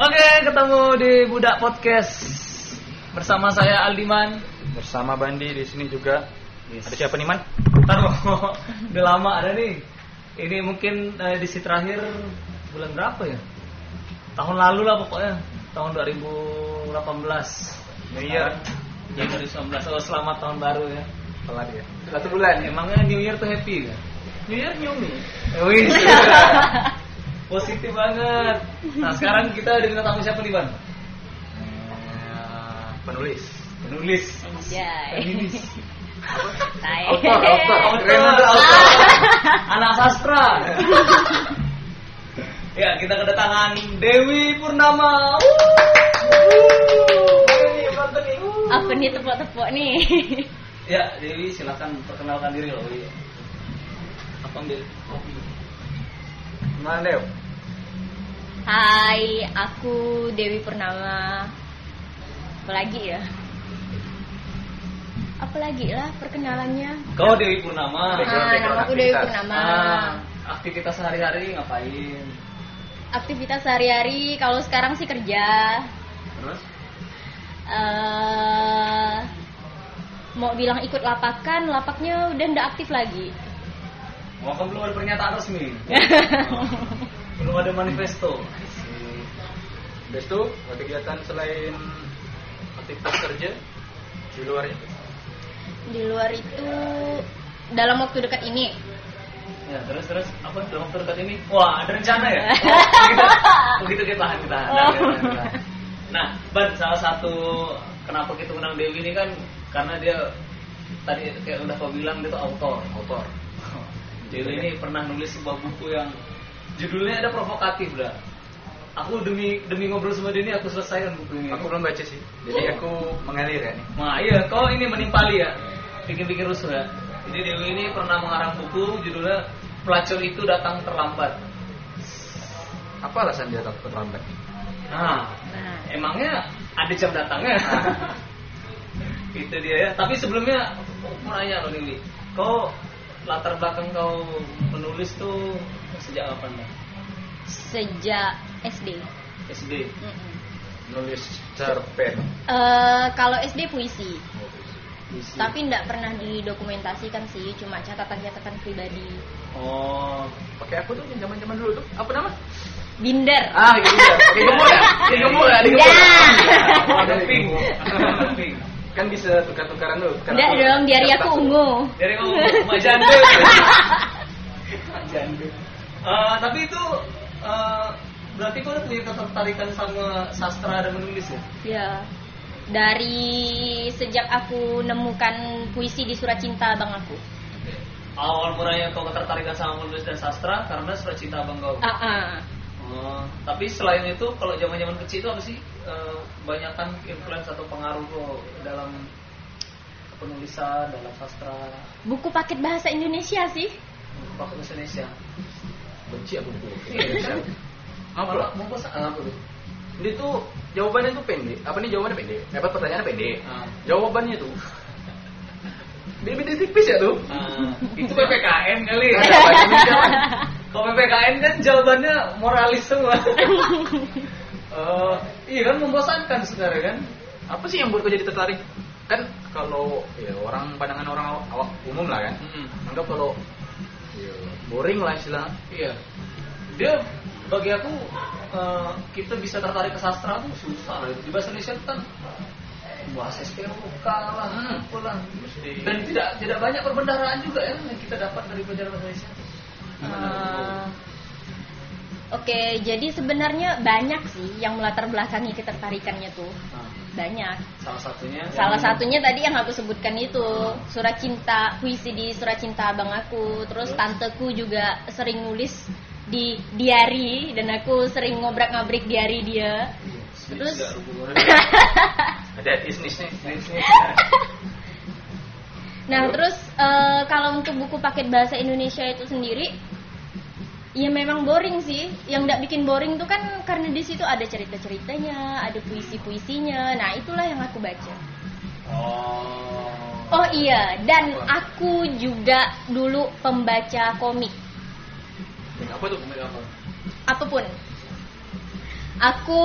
Oke, ketemu di Budak Podcast bersama saya Aldiman. Bersama Bandi di sini juga. Yes. Ada siapa nih Man? Taruh, udah lama ada nih. Ini mungkin eh, edisi terakhir bulan berapa ya? Tahun lalu lah pokoknya, tahun 2018. New Year. Januari 19. Oh, selamat tahun baru ya. Telat ya. Satu bulan. Emangnya New Year tuh happy kan? New Year new me. Wih. Positif banget. Nah, sekarang kita dengan tamu siapa nih, Bang? Eh, penulis. Penulis. Penulis. Tai. Autor, autor. Autor. Keren banget, autor. Anak sastra. ya, kita kedatangan Dewi Purnama. Apa nih tepuk-tepuk nih? Ya, Dewi silakan perkenalkan diri loh. Dewi. Apa ambil kopi? Mana Dew? Hai, aku Dewi Purnama. Apalagi ya? Apalagi lah perkenalannya. Kau Dewi Purnama. Ah, nama aku Dewi. Purnama. Ah, aktivitas sehari-hari ngapain? Aktivitas sehari-hari kalau sekarang sih kerja. Terus? eh mau bilang ikut lapakan, lapaknya udah ndak aktif lagi. Kan belum ada pernyataan resmi. Belum ada manifesto. Habis itu kegiatan selain aktivitas kerja di luarnya. Di luar itu dalam waktu dekat ini Ya, terus terus apa dalam waktu dekat ini? Wah, ada rencana ya? Oh, begitu, kita tahan, kita tahan. Nah, Oh. kita tahan. Nah, Ban, salah satu kenapa kita undang Dewi ini kan karena dia tadi kayak udah kau bilang dia tuh autor, autor. Dewi ini pernah nulis sebuah buku yang judulnya ada provokatif dah. Aku demi demi ngobrol sama dia ini aku selesaikan buku ini. Aku belum baca sih. Jadi aku mengalir ya nih. Nah iya, kau ini menimpali ya, bikin-bikin rusuh ya. Jadi Dewi ini pernah mengarang buku judulnya Pelacur itu datang terlambat. Apa alasan dia takut terlambat? Nah, Nah. emangnya ada jam datangnya? Itu dia ya. Tapi sebelumnya aku mau nanya loh Dewi, kau latar belakang kau menulis tuh sejak kapan? Sejak SD. SD. Mm-mm. Nulis cerpen. Eh, kalau SD puisi, Puisi. tapi ndak pernah didokumentasikan sih, cuma catatan-catatan pribadi. Oh, Pakai aku tuh zaman-zaman dulu tuh. Apa nama? Binder. Ah, gitu ya. Pakai gemuk ya? Pakai gemuk ya? Di gemuk. Enggak. ada pink. Pink. Kan bisa tukar-tukaran dulu. Aku. dong, diari aku ungu. Dari kamu Mak Jande. Mak Jande. Eh, tapi itu eh, berarti kau udah punya ketertarikan sama sastra dan menulis ya? Ya. Dari sejak aku nemukan puisi di surat cinta abang aku. Awal mulanya kau ketertarikan sama menulis dan sastra karena surat cinta abang kau. Ah, ah. Oh, tapi selain itu kalau zaman-zaman kecil itu apa sih eh, banyakkan influence atau pengaruh kau dalam penulisan, dalam sastra, Buku paket bahasa Indonesia sih. bahasa Indonesia? Benci aku buku. Iya, Apa? Mau apa tuh? Ini tuh jawabannya tuh pendek. Apa nih jawabannya pendek? Apa pertanyaannya pendek? Ah. Jawabannya tuh BBD tipis ya tuh. Ah, itu PPKN kali. Man. Kalau PPKN kan jawabannya moralis semua. Eh, iya kan membosankan sebenarnya kan. Apa sih yang buat kau jadi tertarik? Kan kalau ya orang pandangan orang awak, umum lah kan. Anggap kalau ya, boring lah istilahnya. Iya. Dia bagi aku eh, kita bisa tertarik ke sastra tuh susah lah. Di bahasa Indonesia kan bahasa SPOK lah, Hmm. apalah. Dan tidak tidak banyak perbendaharaan juga ya yang kita dapat dari pelajaran bahasa Indonesia. Ah, menurut Oke, jadi sebenarnya banyak sih yang melatar belakangi ketertarikannya tuh. Nah, Banyak. salah satunya. Salah yang- satunya tadi yang aku sebutkan itu surat cinta, puisi di surat cinta abang aku. Terus Terus? tanteku juga sering nulis di diary dan aku sering ngobrak-ngabrik diary dia. Terus Tidak hubungannya. Ada bisnisnya. Nah, terus eh, kalau untuk buku paket bahasa Indonesia itu sendiri, ya memang boring sih. Yang nggak bikin boring tuh kan karena di situ ada cerita-ceritanya, ada puisi-puisinya. Nah, itulah yang aku baca. Oh. Oh iya, dan aku juga dulu pembaca komik Apa tuh? Komik apa? apa pun. Aku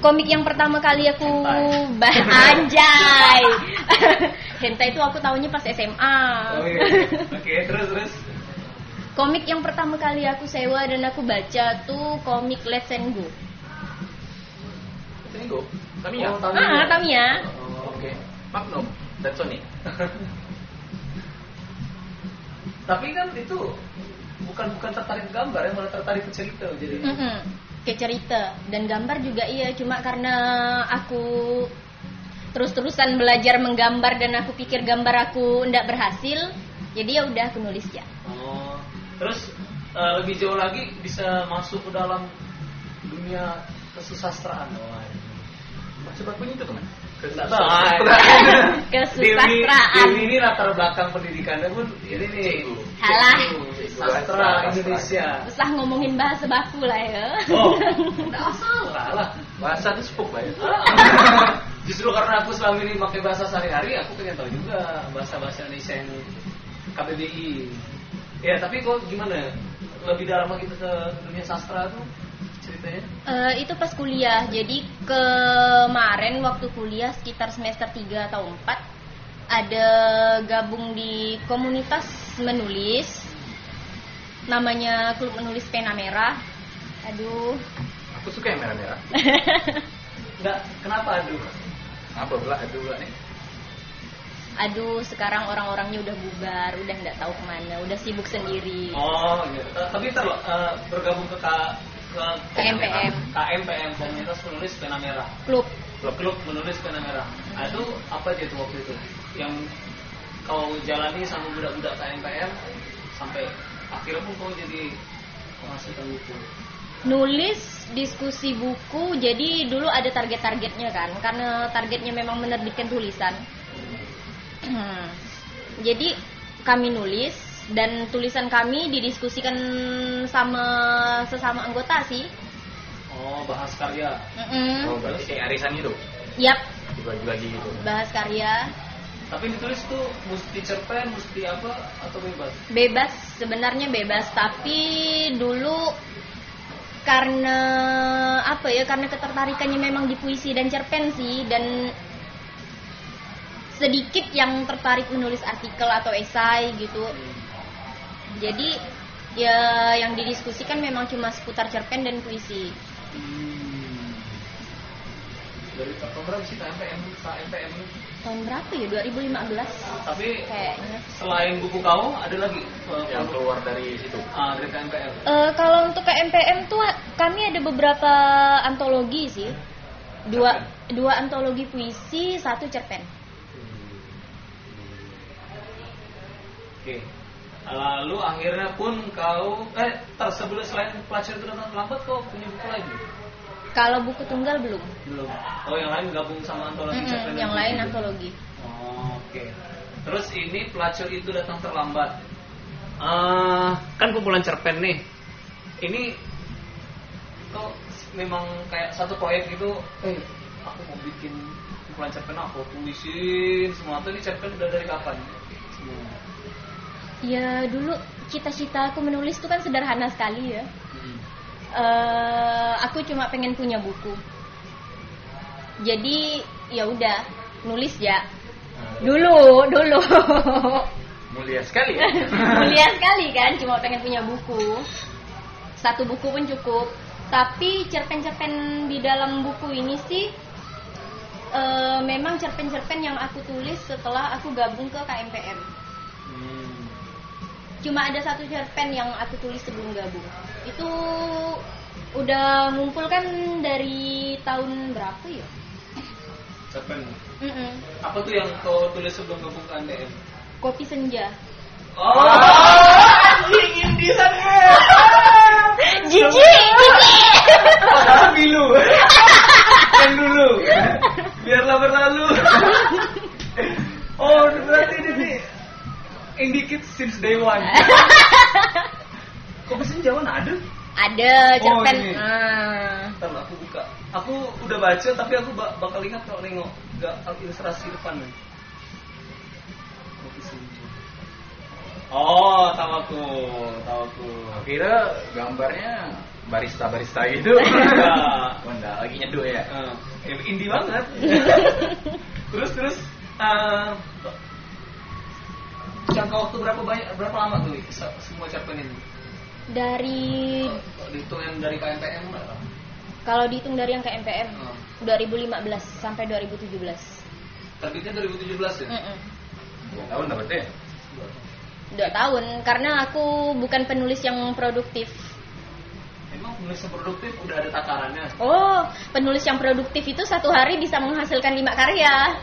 komik yang pertama kali aku bah anjay. Hentai itu aku tahunya pas SMA. Oh, iya. Oke, terus terus. Komik yang pertama kali aku sewa dan aku baca tuh komik Let's and Go. Ini go. Kami ya. Oh, Tamiya. Ah, Tamiya. Oh, Oke. Magnum dan Sony. Tapi kan itu bukan bukan tertarik gambar ya, malah tertarik ke cerita jadi. Mm-mm, ke cerita dan gambar juga iya cuma karena aku terus-terusan belajar menggambar dan aku pikir gambar aku ndak berhasil jadi ya udah aku nulis ya Oh. Terus eh, lebih jauh lagi bisa masuk ke dalam dunia kesusastraan. Oh, Baca bakunya itu tahu. kesusastraan Dewi, Dewi ini latar belakang pendidikannya pun ini nih. Halah. Sastra Indonesia. usah ngomongin bahasa baku lah ya Oh, nggak salah lah. Bahasa itu sepuk banget. Justru karena aku selama ini pakai bahasa sehari-hari, aku pengen tahu juga bahasa-bahasa Indonesia yang KBBI. Ya, tapi kok gimana? Lebih dalam lagi ke dunia sastra tuh ceritanya? Eh, itu pas kuliah jadi kemarin waktu kuliah sekitar semester 3 atau 4 ada gabung di komunitas menulis namanya klub menulis pena merah aduh Aku suka yang merah-merah. Enggak, kenapa aduh? Apa pula? Aduh pula nih. aduh sekarang orang-orangnya udah bubar udah nggak tahu ke mana udah sibuk sendiri Oh, gitu. Tapi ntar loh, eh, bergabung ke K, ke KMPM. KMPM Komunitas Penulis Pena Merah. klub Klub klub menulis pena merah. Nah, itu apa aja tuh waktu itu? Yang kau jalani sama budak-budak KMPM sampai akhirnya pun kau jadi menghasilkan buku. nulis diskusi buku jadi dulu ada target-targetnya kan karena targetnya memang menerbitkan tulisan jadi kami nulis dan tulisan kami didiskusikan sama sesama anggota sih Oh, bahas karya. Mm-mm. Oh, berarti kayak arisan itu. Yap, Dibagi-bagi gitu. bahas karya Tapi ditulis tuh mesti cerpen, mesti apa atau bebas? bebas sebenarnya bebas tapi dulu karena apa ya karena ketertarikannya memang di puisi dan cerpen sih dan sedikit yang tertarik menulis artikel atau esai gitu jadi ya yang didiskusikan memang cuma seputar cerpen dan puisi Hmm. Dari tahun berapa sih KMPM? KMPM ini? tahun berapa ya 2015 Tapi kayaknya selain buku kau ada lagi eh, Yang keluar dari situ. ah, dari KMPM. Eh, kalau untuk KMPM tuh kami ada beberapa antologi sih dua dua antologi puisi satu cerpen Oke. Lalu akhirnya pun kau eh tersebelum selain pelacur itu datang terlambat kau punya buku lagi? Kalau buku tunggal belum Belum. Oh yang lain gabung sama antologi Mm-mm, cerpen yang lain buku. antologi Oh, Oke. Terus ini pelacur itu datang terlambat. Eh, kan kumpulan cerpen nih. Ini kok memang kayak satu proyek gitu. Eh, aku mau bikin kumpulan cerpen aku tulisin semua tuh ini cerpen udah dari kapan? Semua. ya dulu cita-cita aku menulis tuh kan sederhana sekali ya Eh, aku cuma pengen punya buku. Jadi ya udah nulis ya. Dulu dulu. Mulia sekali ya. mulia sekali kan cuma pengen punya buku. Satu buku pun cukup. Tapi cerpen-cerpen di dalam buku ini sih eh, memang cerpen-cerpen yang aku tulis setelah aku gabung ke KMPM Hmm. cuma ada satu cerpen yang aku tulis sebelum gabung itu udah ngumpul kan dari tahun berapa ya Cerpen. Mm-mm. Apa tuh yang kau tulis sebelum gabung ke NDM? kopi senja Oh, anjing Indian jijik jijik Padahal bilu. yang dulu. Biarlah berlalu. oh, berarti ini nih indicate since day one. Kok bisa jauh ada? ada cerpen ini. Ah. Ntar aku buka. Aku udah baca tapi aku ba- bakal ingat kalau nengok gak ilustrasi depan senja. Oh, tahu aku, tahu aku. Kira gambarnya barista barista gitu. Enggak. Oh, enggak, lagi nyeduh ya. Eh, indie banget. terus terus eh, jangka waktu berapa banyak berapa lama tuh semua cerpen ini? Dari Dihitungin dari KMPM berapa? kalau dihitung dari yang ke MPM Hmm. 2015 sampai 2017. Terbitnya 2017 ya? Mm-mm. Dua tahun dapat deh. Dua tahun karena aku bukan penulis yang produktif. Emang penulis yang produktif udah ada takarannya? Oh, penulis yang produktif itu satu hari bisa menghasilkan lima karya.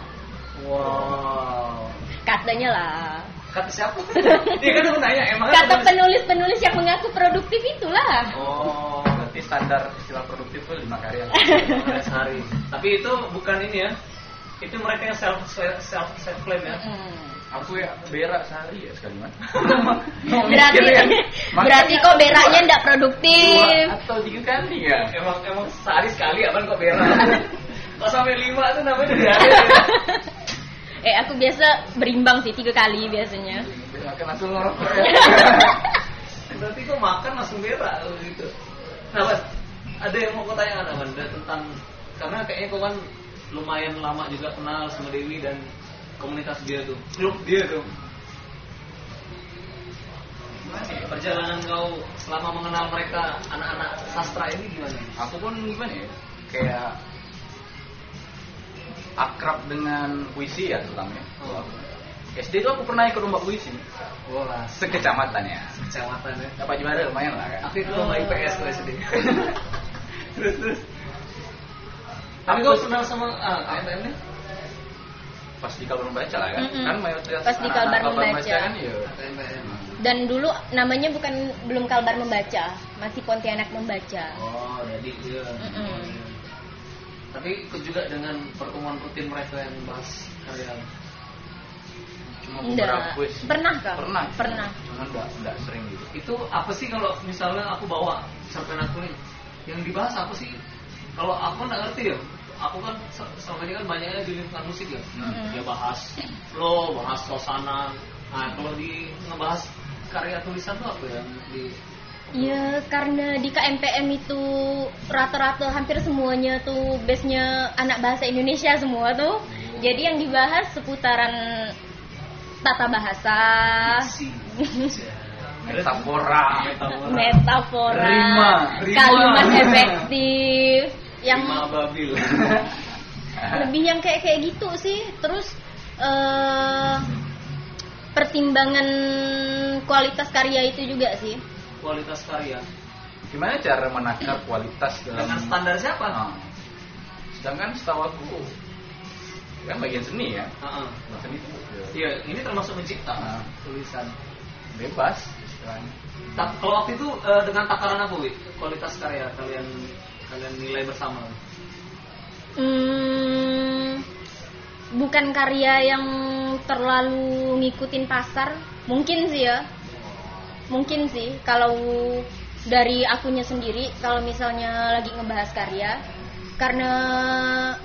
Wow. Katanya lah. Kata siapa? Iya kan aku nanya emang Kata penulis-penulis yang mengaku produktif itulah. Oh, Berarti standar istilah produktif itu lima karya. Sehari. Tapi itu bukan ini ya. Itu mereka yang self self self claim ya. Mm. Aku ya berak sehari ya sekali. Berarti ya. berarti kok beraknya ndak produktif. Dua atau tiga kali ya. Emang emang sehari sekali abang kok berak. Kok sampai lima tuh namanya ada. Eh aku biasa berimbang sih tiga kali biasanya. Berak langsung ngerokok ya. Berarti kok makan langsung berak gitu. Nah, Ban, ada yang mau kau tanya ada Ban tentang karena kayaknya kau kan lumayan lama juga kenal sama Dewi dan komunitas dia tuh, klub dia tuh. Gimana ya, perjalanan kau selama mengenal mereka anak-anak sastra ini gimana? Aku pun gimana ya? Kayak akrab dengan puisi ya terutama ya. Oh. SD itu aku pernah ikut lomba puisi Wah, sekecamatan ya. kecamatan ya. Dapat juara lumayan lah kan. Aku itu lomba IPS tuh SD. terus terus. Tapi kau kenal sama ah, KMPM nih? Pas di kalbar membaca lah kan. Mm-mm. Kan mayoritas Pas di Kalbar Membaca. kan ya. Dan dulu namanya bukan belum Kalbar membaca, masih Pontianak membaca. Oh, jadi dia. Mm-mm. Tapi ikut juga dengan pertemuan rutin mereka yang bahas karya. Cuma Enggak. beberapa puisi. Pernah kah? Pernah. Pernah. Cuman enggak enggak sering gitu. Itu apa sih kalau misalnya aku bawa cerpen aku nih? Yang dibahas apa sih? Kalau aku nggak ngerti ya. Aku kan se- selama ini kan banyaknya di lingkungan musik ya. Mm-mm. Dia bahas flow, bahas suasana. Nah, kalau di ngebahas karya tulisan tuh apa yang di Ya karena di KMPM itu rata-rata hampir semuanya tuh base-nya anak bahasa Indonesia semua tuh. Jadi yang dibahas seputaran tata bahasa? Metafora. Metafora. metafora, Rima, rima. kalimat efektif, yang lebih yang kayak kayak gitu sih. Terus eh pertimbangan kualitas karya itu juga sih. Kualitas karya. Gimana cara menakar kualitas dalam Dengan standar siapa? Nah, sedangkan setahu aku kan bagian seni ya. Heeh. Seni itu ya, Iya, ini termasuk mencipta Ah. tulisan. bebas istilahnya. Ta- kalau waktu itu eh, dengan takaran apa, Wi? Kualitas karya kalian kalian nilai bersama. Hmm, bukan karya yang terlalu ngikutin pasar, mungkin sih ya. Mungkin sih kalau dari akunya sendiri kalau misalnya lagi ngebahas karya karena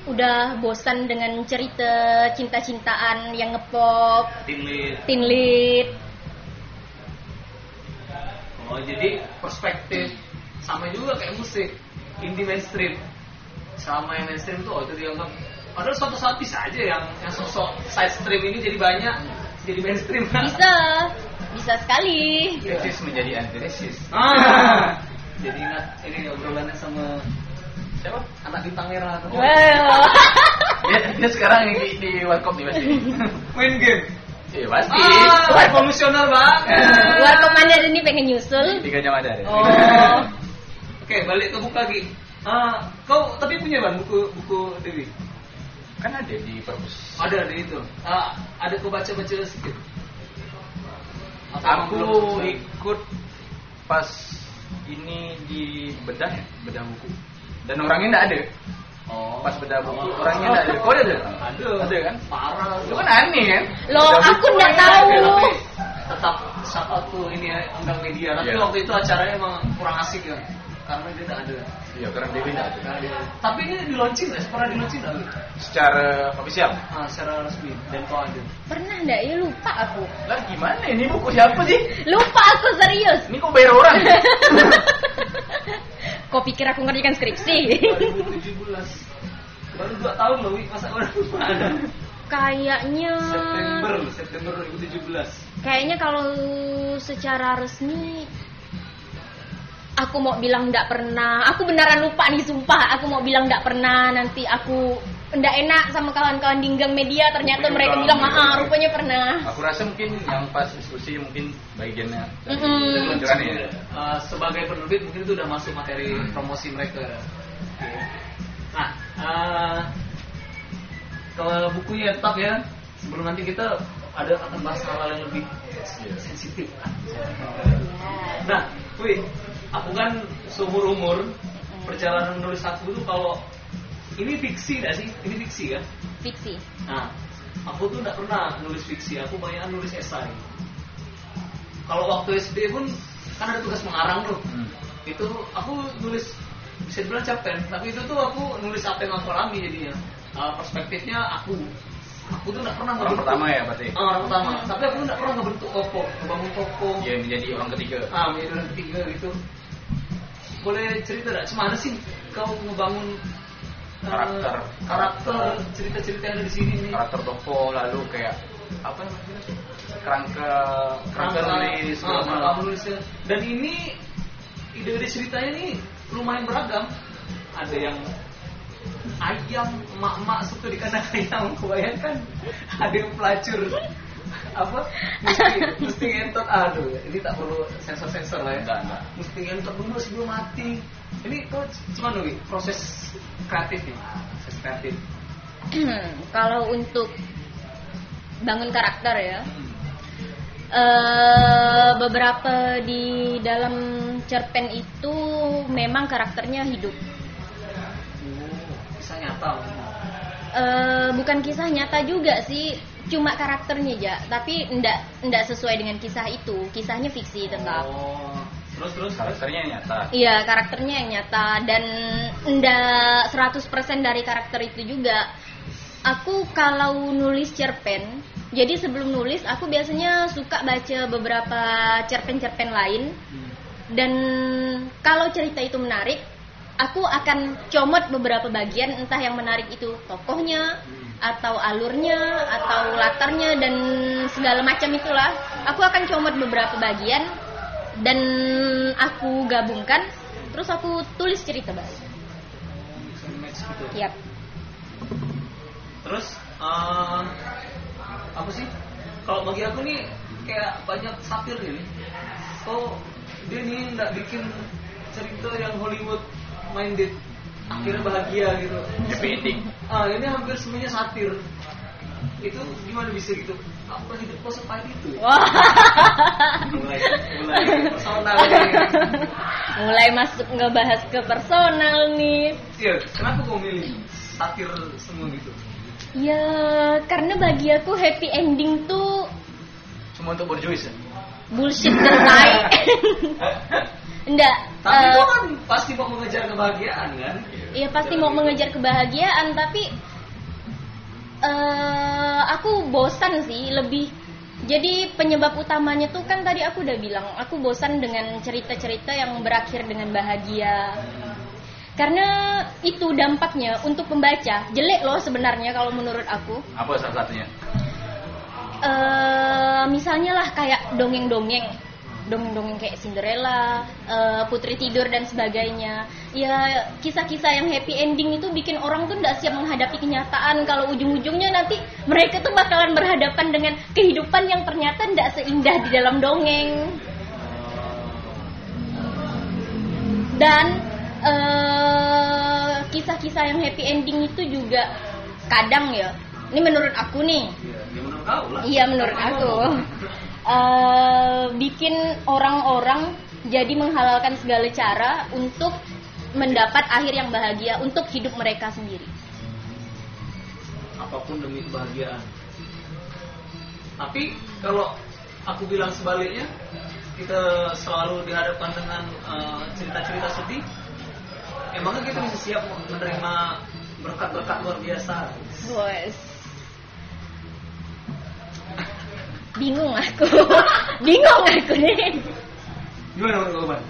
udah bosan dengan cerita cinta-cintaan yang ngepop, Tinlit. lit. Oh, jadi perspektif sama juga kayak musik indie mainstream. Selama yang mainstream tuh oh, itu dianggap padahal suatu saat bisa aja yang yang sosok side stream ini jadi banyak jadi mainstream. Bisa, bisa sekali. Resis menjadi antiresis. Ah. Jadi ingat ini obrolannya sama Siapa? anak merah tuh. Wow. Dia, dia sekarang di, di warkop nih pasti. Main game. Iya pasti. Ah, revolusioner banget. Warkop Mandar ini pengen nyusul. Tiga jam ada. ya? Oh. Oke, balik ke buku lagi. Ah, kau tapi punya ban buku buku Dewi? Kan ada di perpus. Ada di itu. Ah, ada kau baca baca sedikit. Aku ikut pas ini di bedah ya, bedah buku. Dan orangnya enggak ada. Oh. Pas bedah buku orangnya enggak ada. Kau ada? ada? Ada. Ada kan? Parah. Itu kan aneh kan? Loh, Bedah aku buku nggak orangnya tahu. ada, tapi tetap tuh ini ya undang media. Tapi Iya. waktu itu acaranya emang kurang asik ya. Karena dia tidak ada. Iya, karena Dewi enggak ada. Ada. Tapi ini di launching nggak? Pernah di launching nggak? Secara ofisial. Ah, secara resmi dan kau ada. Pernah ndak ya lupa aku. Lah gimana ini buku siapa sih? Lupa aku serius. Ini kok bayar orang? Kau pikir aku ngerjakan skripsi? 2017 baru 2 tahun loh Wi, masa udah ada Kayaknya September September 2017 Kayaknya kalau secara resmi aku mau bilang nggak pernah. Aku beneran lupa nih sumpah. Aku mau bilang nggak pernah. Nanti aku nggak enak sama kawan-kawan dinggang media. Ternyata Mungkin mereka bilang ah rupanya pernah. Aku rasa mungkin yang pas diskusi mungkin bagiannya Mm-mm. peluncuran ya. Eh, sebagai penerbit mungkin itu udah masuk materi Hmm. promosi mereka. Oke. Nah, eh, kalau bukunya tetap ya. Sebelum nanti kita ada akan bahas hal-hal yang lebih sensitif. Nah, wih, aku kan seumur umur perjalanan menulis aku tuh kalau ini fiksi gak sih? Ini fiksi kan? Fiksi. Nah, aku tuh nggak pernah nulis fiksi, aku banyak nulis esai. Kalau waktu SD pun kan ada tugas mengarang tuh. Hmm. Itu aku nulis bisa dibilang cerpen, tapi itu tuh aku nulis apa yang aku alami jadinya. Uh, perspektifnya aku. Aku tuh nggak pernah Orang ngebentuk- pertama ya berarti. Ah, orang pertama. Tapi aku tuh nggak pernah ngebentuk tokoh, ngebangun tokoh. Dia menjadi orang ketiga. Ah, menjadi orang ketiga gitu. Boleh cerita nggak? Cuma ada sih kau ngebangun uh, Karakter. karakter, cerita-cerita yang ada di sini nih. Karakter tokoh lalu kayak apa namanya? Kerangka kerangka nulis. Ah, kerangka menulisnya. Dan ini ide-ide ceritanya ini lumayan beragam. Ada yang ayam, mak-mak suka di kandang ayam, kebayangkan? Ada yang pelacur apa mesti mesti ngentot aduh ini tak perlu sensor sensor lah ya Enggak, enggak. mesti ngentot dulu sebelum mati ini kok gimana wi proses kreatif nih proses kreatif kalau untuk bangun karakter ya. Hmm. eh beberapa di dalam cerpen itu memang karakternya hidup. Eh, bukan kisah nyata juga sih, cuma karakternya aja, tapi ndak ndak sesuai dengan kisah itu. Kisahnya fiksi tetap. Oh, terus terus Karakternya nyata. Iya, karakternya yang nyata dan ndak 100% dari karakter itu juga. Aku kalau nulis cerpen, jadi sebelum nulis aku biasanya suka baca beberapa cerpen-cerpen lain Hmm. dan kalau cerita itu menarik, aku akan comot beberapa bagian entah yang menarik itu tokohnya atau alurnya atau latarnya dan segala macam itulah. Aku akan comot beberapa bagian dan aku gabungkan terus aku tulis cerita baru. Gitu. Yap. Terus eh, apa sih? Kalau bagi aku nih kayak banyak satir ini. Oh dia nih nggak bikin cerita yang Hollywood minded akhirnya bahagia gitu. Happy ending. Ah ini hampir semuanya satir. Itu gimana bisa gitu? Apa hidup kok seperti itu? ya? Wah. Mulai mulai personal nih. Mulai masuk ngebahas ke personal nih. Iya, kenapa kau milih satir semua gitu? Ya, karena bagi aku happy ending tuh Cuma untuk berjuis ya. bullshit selesai. Enggak. Tapi itu kan pasti mau mengejar kebahagiaan kan? Iya pasti mau mengejar kebahagiaan tapi eh aku bosan sih lebih jadi penyebab utamanya tuh kan tadi aku udah bilang aku bosan dengan cerita-cerita yang berakhir dengan bahagia karena itu dampaknya untuk pembaca jelek loh sebenarnya kalau menurut aku Apa salah satunya? eh misalnya lah kayak dongeng-dongeng dongeng-dongeng kayak Cinderella, eh, Putri Tidur dan sebagainya. Ya kisah-kisah yang happy ending itu bikin orang tuh nggak siap menghadapi kenyataan kalau ujung-ujungnya nanti mereka tuh bakalan berhadapan dengan kehidupan yang ternyata nggak seindah di dalam dongeng. Dan eh, kisah-kisah yang happy ending itu juga kadang ya. Ini menurut aku nih, Iya, ya. Iya menurut aku eh bikin orang-orang jadi menghalalkan segala cara untuk mendapat akhir yang bahagia untuk hidup mereka sendiri. Apa pun demi kebahagiaan. Tapi kalau aku bilang sebaliknya, kita selalu dihadapkan dengan eh, cerita-cerita sedih. Emangnya kita bisa siap menerima berkat-berkat luar biasa? Bos. Bingung aku. Bingung aku nih. Gimana menurut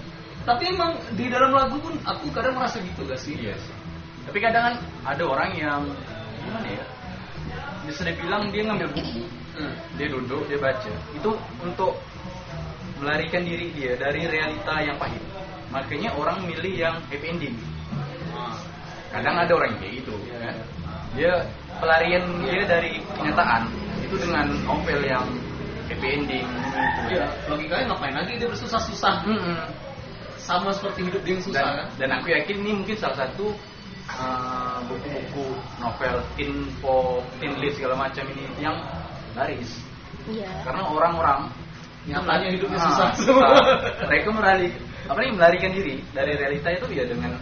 tapi emang di dalam lagu pun aku kadang merasa gitu gak sih Iya. Tapi kadang kan ada orang yang gimana ya? Bisa dibilang dia ngambil buku, Hmm. dia duduk, dia baca. Itu untuk melarikan diri dia dari realita yang pahit. Makanya orang milih yang happy ending. Ah. Kadang ada orang yang kayak gitu, ya kan? Dia pelarian dia dari kenyataan itu dengan novel yang happy ending. Iya, logikanya ngapain lagi dia bersusah-susah Mm-mm. sama seperti hidup dia yang susah dan, kan? dan aku yakin ini mungkin salah satu uh, buku-buku novel info teen lit segala macam ini yang laris Iya. karena orang-orang Nyatanya hidupnya Ah, susah mereka melari apa nih melarikan diri dari realita itu ya dengan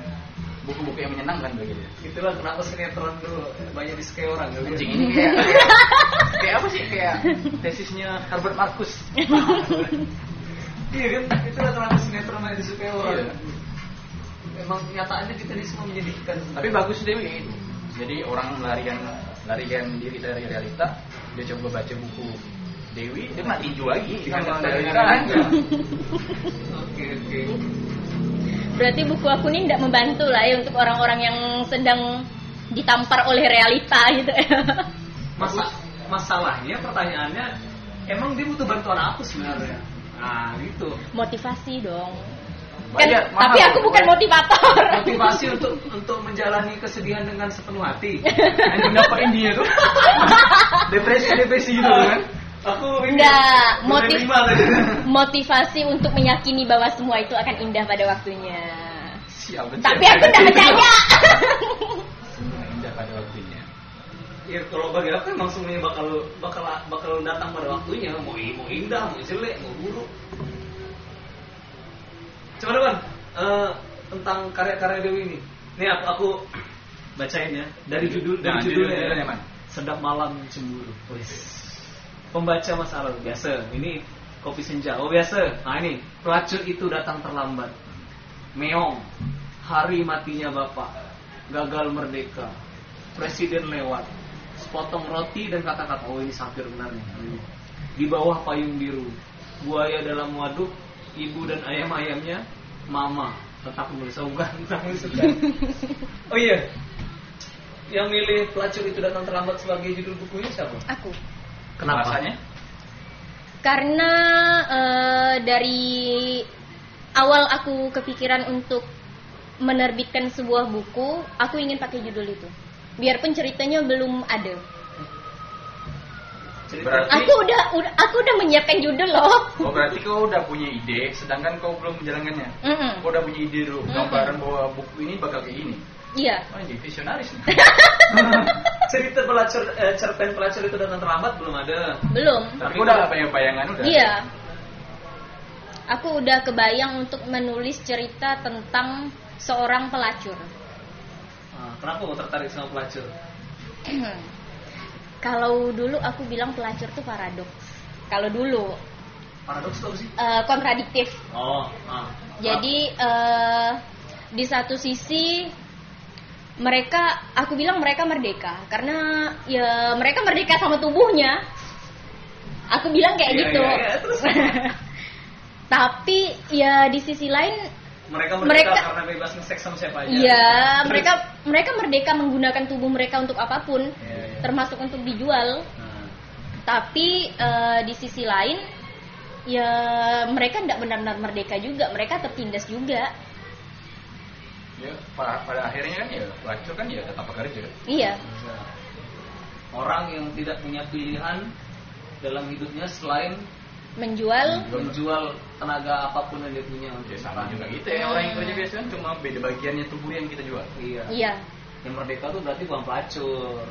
buku-buku yang menyenangkan bagi dia Itulah kenapa sinetron dulu banyak disukai orang gitu. anjing ini kayak kayak apa sih kayak tesisnya Herbert Marcus Iya kan? Itulah kenapa sinetron banyak disukai orang. Iya. Emang nyataannya kita ini semua menyedihkan. tapi bagus Dewi itu jadi orang melarikan melarikan diri dari realita dia coba baca buku Dewi dia mati tinju lagi dari realita realita. Oke oke. Berarti buku aku ini tidak membantu lah ya untuk orang-orang yang sedang ditampar oleh realita gitu ya. Masa masalahnya pertanyaannya emang dia butuh bantuan apa sebenarnya? Nah gitu. Motivasi dong. Kan, Banyak, mahal. tapi aku bukan motivator. Motivasi untuk untuk menjalani kesedihan dengan sepenuh hati. anjing dapatin dia tuh depresi depresi gitu kan Aku Enggak, motiv motivasi untuk meyakini bahwa semua itu akan indah pada waktunya. siap betul. Tapi aku tidak percaya. Semua indah pada waktunya Ya kalau bagi aku emang semuanya bakal bakal bakal datang pada waktunya. Mau mau indah, mau jelek, mau buruk. Coba depan tentang karya-karya Dewi ini. Nih aku, aku bacain ya dari judul dari Nah, judulnya. judulnya ya. Man. Sedap malam cemburu. Wis. Pembaca masalah biasa. Ini kopi senja. Oh biasa. Nah ini pelacur itu datang terlambat. Meong. Hari matinya bapak. Gagal merdeka. Presiden lewat. Sepotong roti dan kata-kata. Oh ini sapir benar nih. Di bawah payung biru. Buaya dalam waduk. Ibu dan ayam-ayamnya. Mama. Tetap menulis. Oh. Oh iya. Yang milih pelacur itu datang terlambat sebagai judul bukunya siapa? Aku. Kenapa? Alasannya? Karena eh, dari awal aku kepikiran untuk menerbitkan sebuah buku, aku ingin pakai judul itu. Biarpun ceritanya belum ada. Berarti- Aku udah, udah aku udah menyiapkan judul loh. Oh berarti kau udah punya ide, sedangkan kau belum menjalankannya. Mm-mm. Kau udah punya ide dulu, gambaran bahwa buku ini bakal kayak gini. Iya. Oh, jadi visionaris nih. cerita pelacur eh, cerpen pelacur itu datang terlambat belum ada. Belum. Tapi udah punya bayangan udah. Iya. Aku udah kebayang untuk menulis cerita tentang seorang pelacur. Ah, kenapa kau tertarik sama pelacur? Kalau dulu aku bilang pelacur tuh paradoks. Kalau dulu Paradoks tuh apa sih? eh, kontradiktif. Oh, ah. Jadi eh, di satu sisi mereka, aku bilang mereka merdeka karena ya mereka merdeka sama tubuhnya. Aku bilang kayak Iya, gitu. iya, iya, terus? Tapi ya di sisi lain mereka merdeka Mereka- karena bebas nge-seks sama siapa aja. Iya, mereka mereka merdeka menggunakan tubuh mereka untuk apa pun, termasuk untuk dijual. Nah, Tapi eh, di sisi lain, ya mereka tidak benar-benar merdeka juga, mereka tertindas juga. Ya, pada, pada akhirnya kan ya pelacur kan ya tetap bekerja. Iya, bisa. Orang yang tidak punya pilihan dalam hidupnya selain menjual. menjual tenaga apa pun yang dia punya untuk Ya sama juga gitu ya orang yang kerja biasa kan cuma beda bagiannya tubuh yang kita jual. Iya. Iya, Yang merdeka tuh berarti bukan pelacur,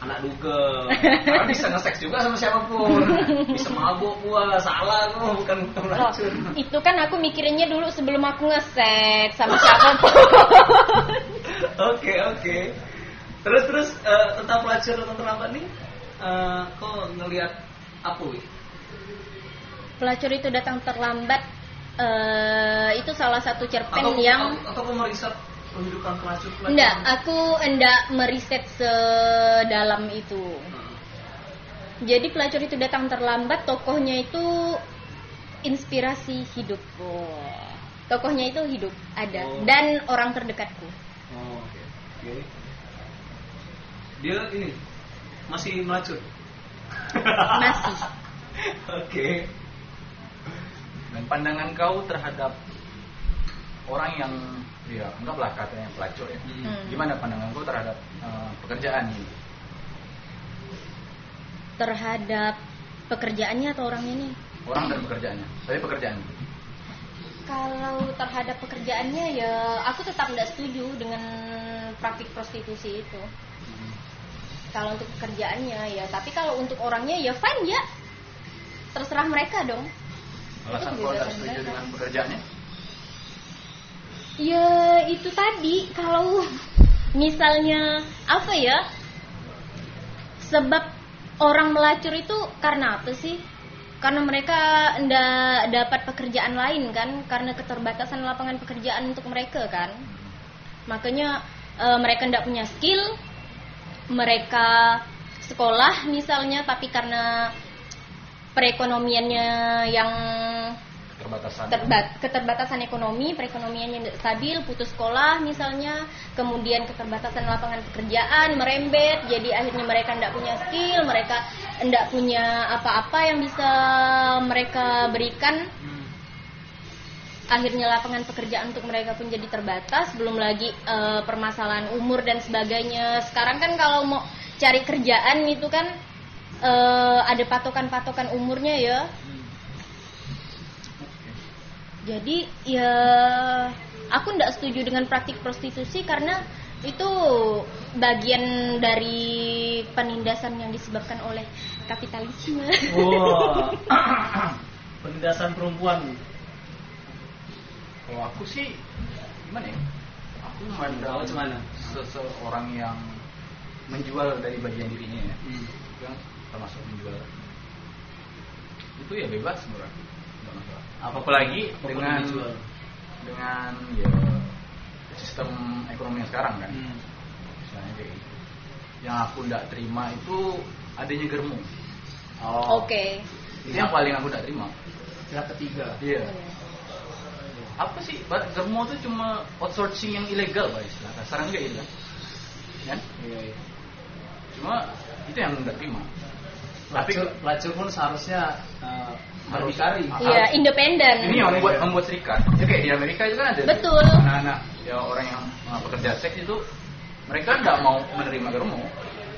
anak dugem. Karena bisa nge-seks juga sama siapa pun. Bisa mabuk gua, salah gua, bukan bukan Oh, pelacur. itu kan aku mikirinnya dulu sebelum aku ngesek sama siapa pun. Oke, oke. Terus terus eh, tentang pelacur atau terlambat nih, eh, kok ngelihat apa wih? Pelacur itu datang terlambat. eh, itu salah satu cerpen Atau yang atau, atau meriset kehidupan pelacur pelacur? enggak, aku enggak meriset sedalam itu. Hmm. Jadi pelacur itu datang terlambat, tokohnya itu inspirasi hidup. Wah. tokohnya itu hidup ada Oh. dan orang terdekatku Oh, oke. Oke. Dia ini masih melacur. masih Oke. Dan pandangan kau terhadap orang yang ya anggaplah katanya pelacur ya. Hmm. Gimana pandangan kau terhadap eh, pekerjaan ini? terhadap pekerjaannya atau orang ini Orang dan pekerjaannya. Tapi pekerjaan. Kalau terhadap pekerjaannya ya aku tetap tidak setuju dengan praktik prostitusi itu. Kalau untuk pekerjaannya ya, tapi kalau untuk orangnya ya fine ya. Terserah mereka dong. Alasan kau tidak setuju dengan pekerjaannya? Ya itu tadi kalau misalnya apa ya? Sebab orang melacur itu karena apa sih? Karena mereka ndak dapat pekerjaan lain kan, karena keterbatasan lapangan pekerjaan untuk mereka kan. Makanya eh, mereka ndak punya skill, mereka sekolah misalnya, tapi karena perekonomiannya yang Keterbatasan. terbat- keterbatasan ekonomi, perekonomian yang stabil, putus sekolah misalnya, kemudian keterbatasan lapangan pekerjaan merembet, jadi akhirnya mereka tidak punya skill, mereka tidak punya apa-apa yang bisa mereka berikan, akhirnya lapangan pekerjaan untuk mereka pun jadi terbatas, belum lagi eh, permasalahan umur dan sebagainya. Sekarang kan kalau mau cari kerjaan itu kan eh, ada patokan-patokan umurnya ya. Jadi ya aku tidak setuju dengan praktik prostitusi karena itu bagian dari penindasan yang disebabkan oleh kapitalisme. Wah. Penindasan perempuan. Kalau aku sih gimana ya? Aku memandang gimana? seseorang yang menjual dari bagian dirinya ya, Hmm. yang termasuk menjual itu ya bebas murah, nggak masalah. Apalagi Apa pun dengan yang dijual. dengan ya sistem ekonomi yang sekarang kan, Hmm. misalnya kayak gitu. Yang aku tidak terima itu adanya germo. Oh. Oke. Itu yang paling aku tidak terima. Pihak ketiga. Iya. Apa sih? Germo itu cuma outsourcing yang ilegal, Pak istilah kasarnya kayak gitu. Kan? Iya, iya. Cuma itu yang nggak terima. Tapi Pelacur, pelacur pun seharusnya uh, Harus-. Ah. Iya, independen. ini yang membuat membuat serikat. Ya kayak di Amerika itu kan ada Betul. anak-anak ya orang yang pekerja seks itu mereka nggak mau menerima germo,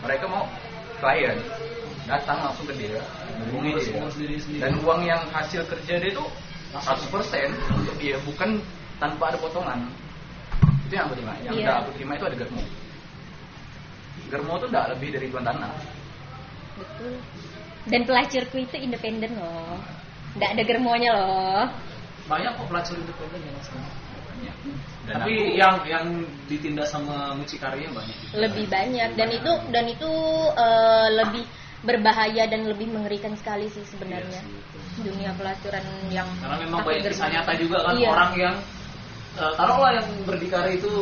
mereka mau klien datang langsung ke dia, hubungi dia, dan uang yang hasil kerja dia itu 100% untuk dia, bukan tanpa ada potongan. Itu yang aku terima. Yang nggak aku terima itu ada germo. Germo itu nggak lebih dari tuan tanah. Betul. Dan pelacurku itu independen loh. Nggak ada germonya loh. Banyak kok pelacur independen yang sama. Dan Tapi aku- yang yang ditindas sama mucikarinya banyak. Lebih banyak dan itu dan itu eh, lebih berbahaya dan lebih mengerikan sekali sih sebenarnya. Iya sih, betul. Dunia pelacuran yang Karena memang banyak kisah nyata juga kan Iya. orang yang uh, taruhlah yang berdikari itu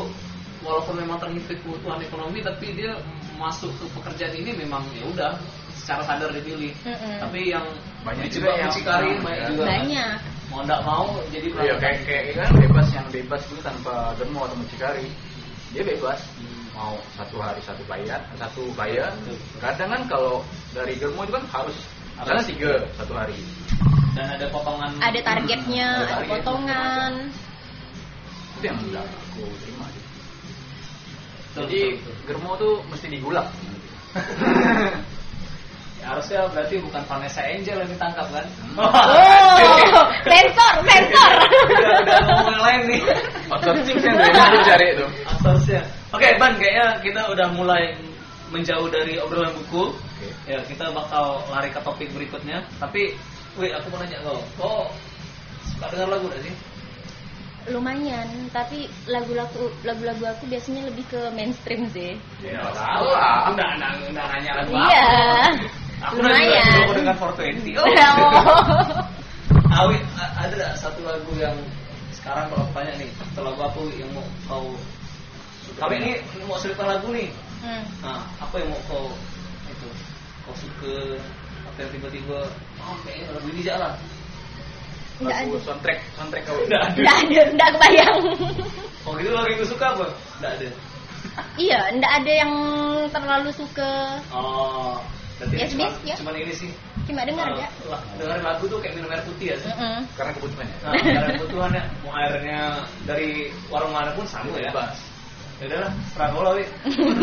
walaupun memang terhimpit kebutuhan ekonomi tapi dia masuk ke pekerjaan ini memang ya udah secara sadar dipilih. Mm-mm. Tapi yang Banyak juga yang- mucikari yang- banyak ya. juga. kan. banyak. Mau nggak mau jadi Iya kayak kayak kan bebas yang bebas itu tanpa germo atau mucikari dia bebas mau satu hari satu klien satu Betul. kadang kan kalau dari germo itu kan harus misalnya tiga satu hari dan ada potongan Ada targetnya, Ada ada target. potongan. itu yang enggak aku terima jadi germo tuh mesti digulak Ya, harusnya berarti bukan Vanessa Angel yang ditangkap kan? Oh, sensor, sensor. udah, udah ngomong yang lain nih. outsourcing aku cari itu Harusnya. Oke, Ban, kayaknya kita udah mulai menjauh dari obrolan buku. Oke. Ya, kita bakal lari ke topik berikutnya. Tapi, wih, aku mau nanya kau, kau suka dengar lagu gak sih? Lumayan, tapi lagu-lagu lagu-lagu aku biasanya lebih ke mainstream sih. ya tahu lah udah, udah nanya lagu Iya. Aku Lumayan. aku dengar 420. Oh. Oh. Awi, ada satu lagu yang sekarang kalau aku tanya nih, satu lagu Wi, yang mau kau Tapi ini mau selipkan lagu nih. Hmm. Nah, apa yang mau kau itu kau suka apa yang tiba-tiba oh kayaknya lagu ini jalan lagu ada. soundtrack soundtrack kau Nggak ada. Nggak ada, nggak kebayang. Oh gitu lagi gue suka apa? Nggak ada. iya, nggak ada yang terlalu suka. Oh. Yes, cuma, ya. cuman ini sih. Cuma dengar eh, ya. dengerin lagu tuh kayak minum air putih ya sih. Mm-mm. karena kebutuhannya Nah, karena kebutuhannya mau airnya dari warung mana pun sama ya. bebas Ya udahlah, serah kau lah, Wi.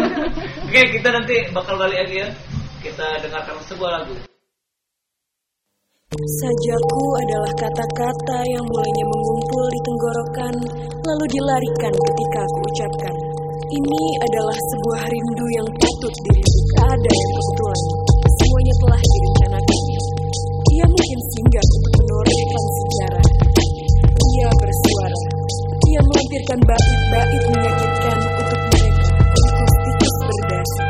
Oke, kita nanti bakal balik lagi ya. Kita dengarkan sebuah lagu. Sajaku adalah kata-kata yang mulainya mengumpul di tenggorokan, lalu dilarikan ketika aku ucapkan. Ini adalah sebuah rindu yang patut dirindu keadaan yang kebetulan. Telah direncanakan. Ia mungkin singgah untuk menorehkan sejarah. Ia bersuara. Ia melampirkan bait-bait menyakitkan untuk mereka. Tikus-tikus berdasi.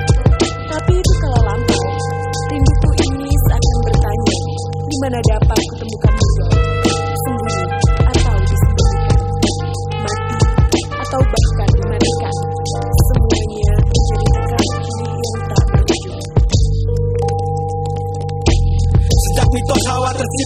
Tapi itu kala lampau. Rinduku ini seakan bertanya, di mana dapat kutemukan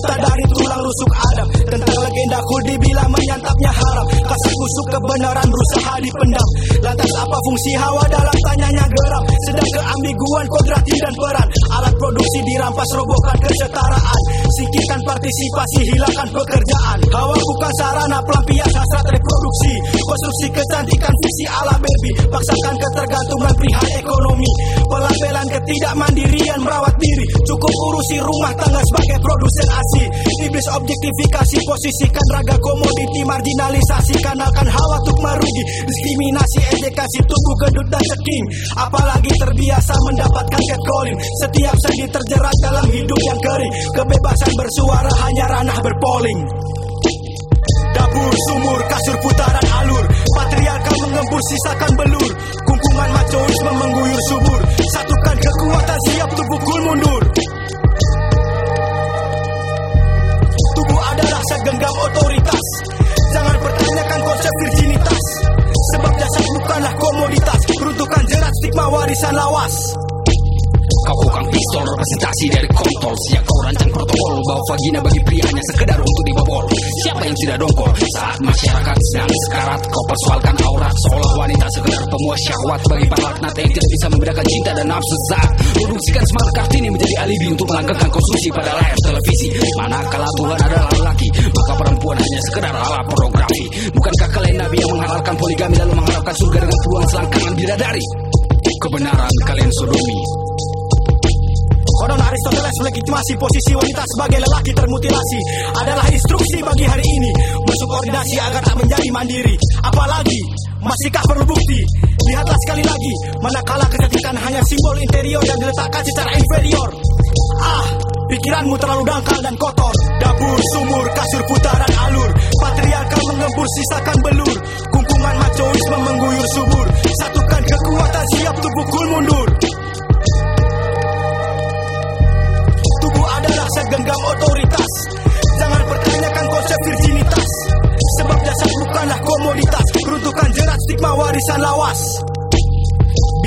Tercipta dari tulang rusuk Adam. Tentang legenda Khuldi bila menyantapnya haram Kasar kusuk kebenaran berusaha dipendam. Lantas apa fungsi Hawa dalam tanyanya geram? Sedang keambiguan kodrati dan peran. Alat produksi dirampas robohkan kesetaraan. Singkirkan partisipasi hilangkan pekerjaan. Hawa bukan sarana pelampias hasrat reproduksi. Konstruksi kecantikan visi ala baby. Paksakan ketergantungan perihal ekonomi. Pelabelan ketidakmandirian merawat diri. Cukup urusi rumah tangga sebagai produsen ASI. Iblis objektifikasi posisikan raga komoditi Marginalisasi kanalkan hawa untuk merugi. Diskriminasi edukasi tubuh gedut dan ceking Apalagi terbiasa mendapatkan catcalling. Setiap sendi terjerat dalam hidup yang kering. Kebebasan bersuara hanya ranah berpoling Dapur, sumur, kasur putaran alur. Patriarkal mengempur sisakan belur. Kungkungan macoisme mengguyur subur. Satukan kekuatan siap tuh pukul mundur. Tubuh adalah segenggam otoritas Jangan pertanyakan konsep virginitas. Sebab jasad bukanlah komoditas. Peruntukan jerat stigma warisan lawas Kau bukan pistol representasi dari kontol. Siap kau rancang protokol. Bawa vagina bagi pria hanya sekedar untuk dibobol Siapa yang tidak dongkol? Saat masyarakat sedang sekarat Kau persoalkan aurat. Seolah wanita sekedar pemuas syahwat Bagi para laknat yang tidak bisa membedakan cinta dan nafsu saat Produksikan smart kartini menjadi alibi Untuk melanggengkan konsumsi pada layar televisi. Manakala Tuhan adalah lelaki Maka perempuan hanya sekedar alat pornografi. Bukankah kalian nabi yang menghalalkan poligami Lalu mengharapkan surga dengan peluang selangkangan bidadari? Kebenaran kalian sodomi Konon Aristoteles melegitimasi posisi wanita sebagai lelaki termutilasi adalah instruksi bagi hari ini masuk ordinasi agar tak menjadi mandiri. Apalagi masihkah perlu bukti? Lihatlah sekali lagi, manakala kecantikan hanya simbol interior dan diletakkan secara inferior. Ah, pikiranmu terlalu dangkal dan kotor. Dapur, sumur, kasur putaran alur. Patriarkal mengempur sisakan belur. Kungkungan macoisme mengguyur subur. Satukan kekuatan siap tuh pukul mundur. Tubuh adalah segenggam otoritas. Jangan pertanyakan konsep virginitas. Sebab jasad bukanlah komoditas. Peruntukan jerat stigma warisan lawas.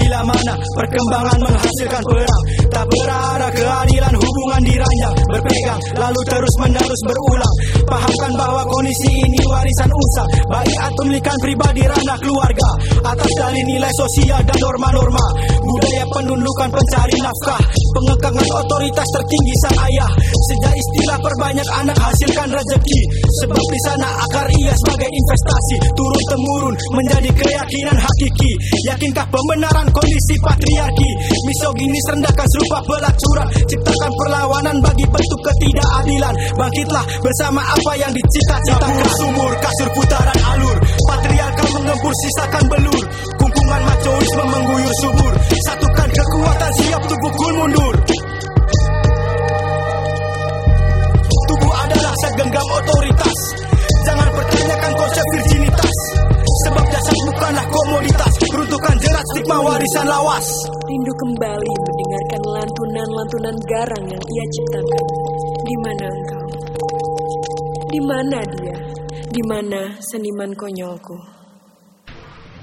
Bila mana perkembangan menghasilkan perang Tak berarah keadilan hubungan diranjang Berpegang lalu terus menerus berulang. Pahamkan bahwa kondisi ini warisan usang Baik atau milikan pribadi ranah keluarga Atas dalih nilai sosial dan norma-norma. Budaya penundukan pencari nafkah Pengekangan otoritas tertinggi sang ayah. Sejak istilah perbanyak anak hasilkan rezeki. Sebab di sana akar ia sebagai investasi. Turun temurun menjadi keyakinan hakiki. Yakinkah pembenaran kondisi patriarki? Misoginis rendahkan serupa pelacuran. Ciptakan perlawanan bagi bentuk ketidakadilan. Bangkitlah bersama apa yang dicita-citakan. Sumur, kasur putaran alur. Patriarkal mengempur sisakan belur. Kungkungan macoisme mengguyur subur. Satukan kekuatan siap tuh pukul mundur Tubuh adalah segenggam otoritas Jangan pertanyakan konsep virginitas Sebab jasad bukanlah komoditas Peruntukan jerat stigma warisan lawas Rindu kembali mendengarkan lantunan-lantunan garang yang ia ciptakan. Di mana engkau? Di mana dia? Di mana seniman konyolku?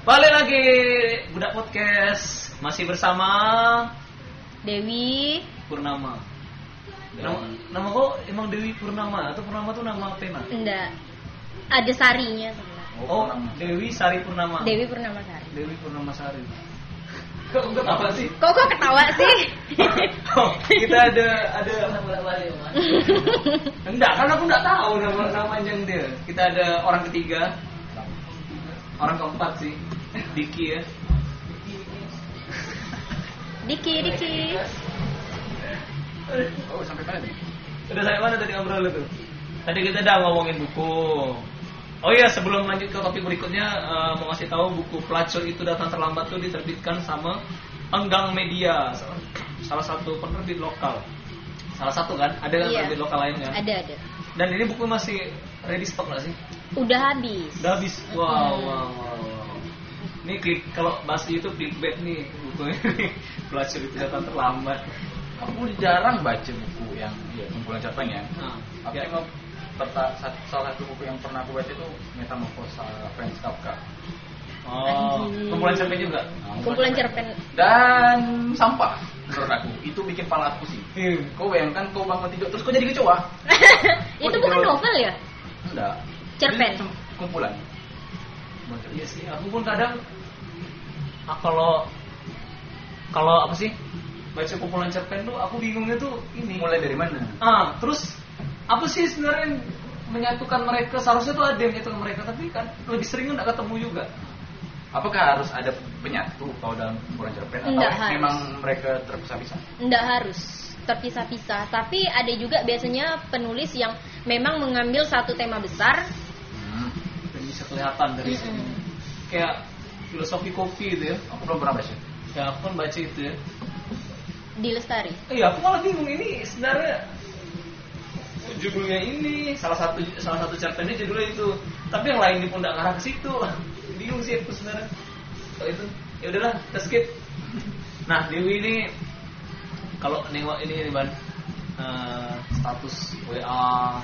Balik lagi Budak Podcast masih bersama Dewi Purnama. Nama, nama kok emang Dewi Purnama atau Purnama tuh nama pena? Enggak. Ada sarinya sebenarnya. Oh, Purnama. Dewi Sari Purnama. Dewi Purnama Sari. Dewi Purnama Sari. Kok enggak apa sih? Kok kok ketawa sih? Oh, kita ada ada enggak karena aku enggak tahu nama nama panjang dia. Kita ada orang ketiga, orang keempat sih, Diki ya. Diki, Diki. Oh, sampai mana nih? Udah sampai mana tadi ngobrol itu? Tadi kita udah ngomongin buku. Oh iya, sebelum lanjut ke topik berikutnya, eh, mau kasih tahu buku pelacur itu datang terlambat tuh diterbitkan sama Enggang Media, salah- satu penerbit lokal. Salah satu kan? Ada Iya. penerbit lokal lain kan? Ada, ada. Dan ini buku masih ready stock nggak sih? Udah habis. Udah habis. Wow, Hmm. wow, wow, wow. Ini klik kalau bahas itu clickbait nih buku pelacur itu datang terlambat. Aku jarang baca buku yang ya, kumpulan cerpen ya. Nah, Aku ya. salah satu buku yang pernah aku baca itu Metamorphosa Franz Kafka. Oh, kumpulan cerpen juga. Nah, Kumpulan cerpen. dan sampah menurut aku itu bikin pala aku sih. Iya. Kau bayangkan kau bangun tidur terus kau jadi kecoa? Itu bukan novel ya? Enggak. Cerpen. Cuma kumpulan. Iya sih, aku pun kadang ah, kalau kalau apa sih baca kumpulan cerpen tuh aku bingungnya tuh ini. Mulai dari mana? Ah, terus apa sih sebenarnya yang menyatukan mereka? Seharusnya tuh ada yang menyatukan mereka, tapi kan lebih sering nggak ketemu juga. Apakah harus ada penyatu kalau dalam kumpulan cerpen atau Enggak harus. memang mereka terpisah-pisah? Nggak harus terpisah-pisah, tapi ada juga biasanya penulis yang memang mengambil satu tema besar. Hmm. Dan bisa kelihatan dari Mm-mm. sini. Kayak filosofi kopi itu ya. Aku belum pernah baca. Ya aku kan baca itu ya. di Lestari. Iya, aku malah bingung ini sebenarnya judulnya ini salah satu salah satu cerpennya judulnya itu, tapi yang lain pun nggak ngarah ke situ. bingung sih aku sebenarnya. Kalau itu, ya udahlah, kita skip. Nah, Dewi ini kalau nengok ini nih ban eh, status WA,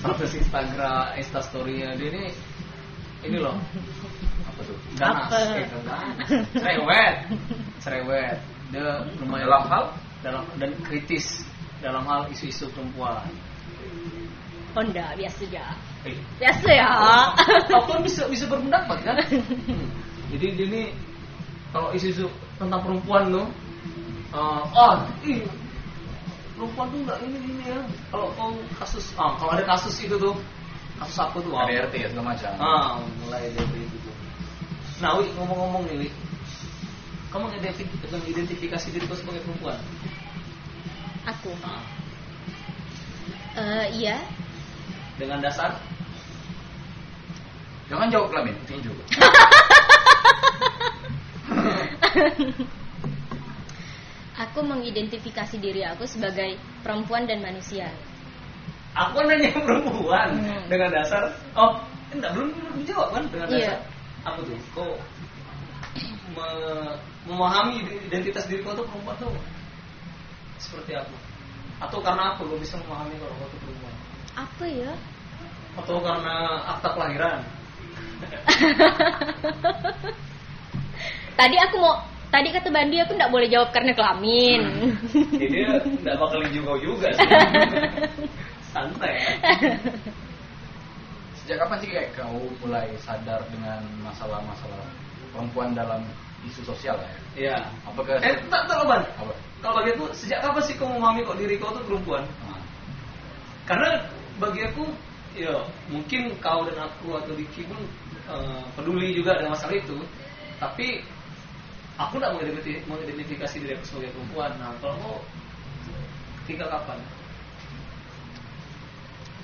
status Instagram, Instastory-nya dia ini ini loh Apa tuh? ganas, eh, cerewet, cerewet. Dia lumayan Dalam hal? dalam dan kritis dalam hal isu-isu perempuan. Honda biasa aja. Eh, Biasa ya. aku kan bisa bisa berpendapat kan? Hmm. Jadi dia ini kalau isu-isu tentang perempuan tuh, eh, oh, ih, perempuan tuh nggak ini ini ya. Kalau kau kasus, ah, kalau ada kasus itu tuh, kasus apa tuh? ah, KDRT ya segala macam. Ah, mulai dari itu tuh. Nah, Wi, ngomong-ngomong nih, Wi. Kamu ngidentifikasi, mengidentifikasi diriku sebagai perempuan? Aku. Ah, Eh, iya. dengan dasar Jangan jawab kelamin, tinju. Aku mengidentifikasi diri aku sebagai perempuan dan manusia. Aku nanya perempuan Hmm. dengan dasar oh enggak belum belum dijawab kan dengan Iya. dasar apa tuh me- memahami identitas diri kau tuh perempuan tuh seperti apa atau karena apa lo bisa memahami kalau kau tuh perempuan Apa ya? atau karena akta kelahiran Tadi aku mau tadi kata Bandi aku nggak boleh jawab karena kelamin. jadi dia nggak bakal juga juga sih santai ya. Sejak kapan sih kayak kau mulai sadar dengan masalah-masalah perempuan dalam isu sosial ya? Iya. Apakah eh tak tak Ban. apa? kalau bagi aku sejak kapan sih kau memahami kok diri kau tuh perempuan Nah, karena bagi aku ya mungkin kau dan aku atau Diki pun eh, peduli juga dengan masalah itu tapi aku tidak mengidentifikasi, mengidentifikasi diri aku sebagai perempuan nah kalau kau ketika kapan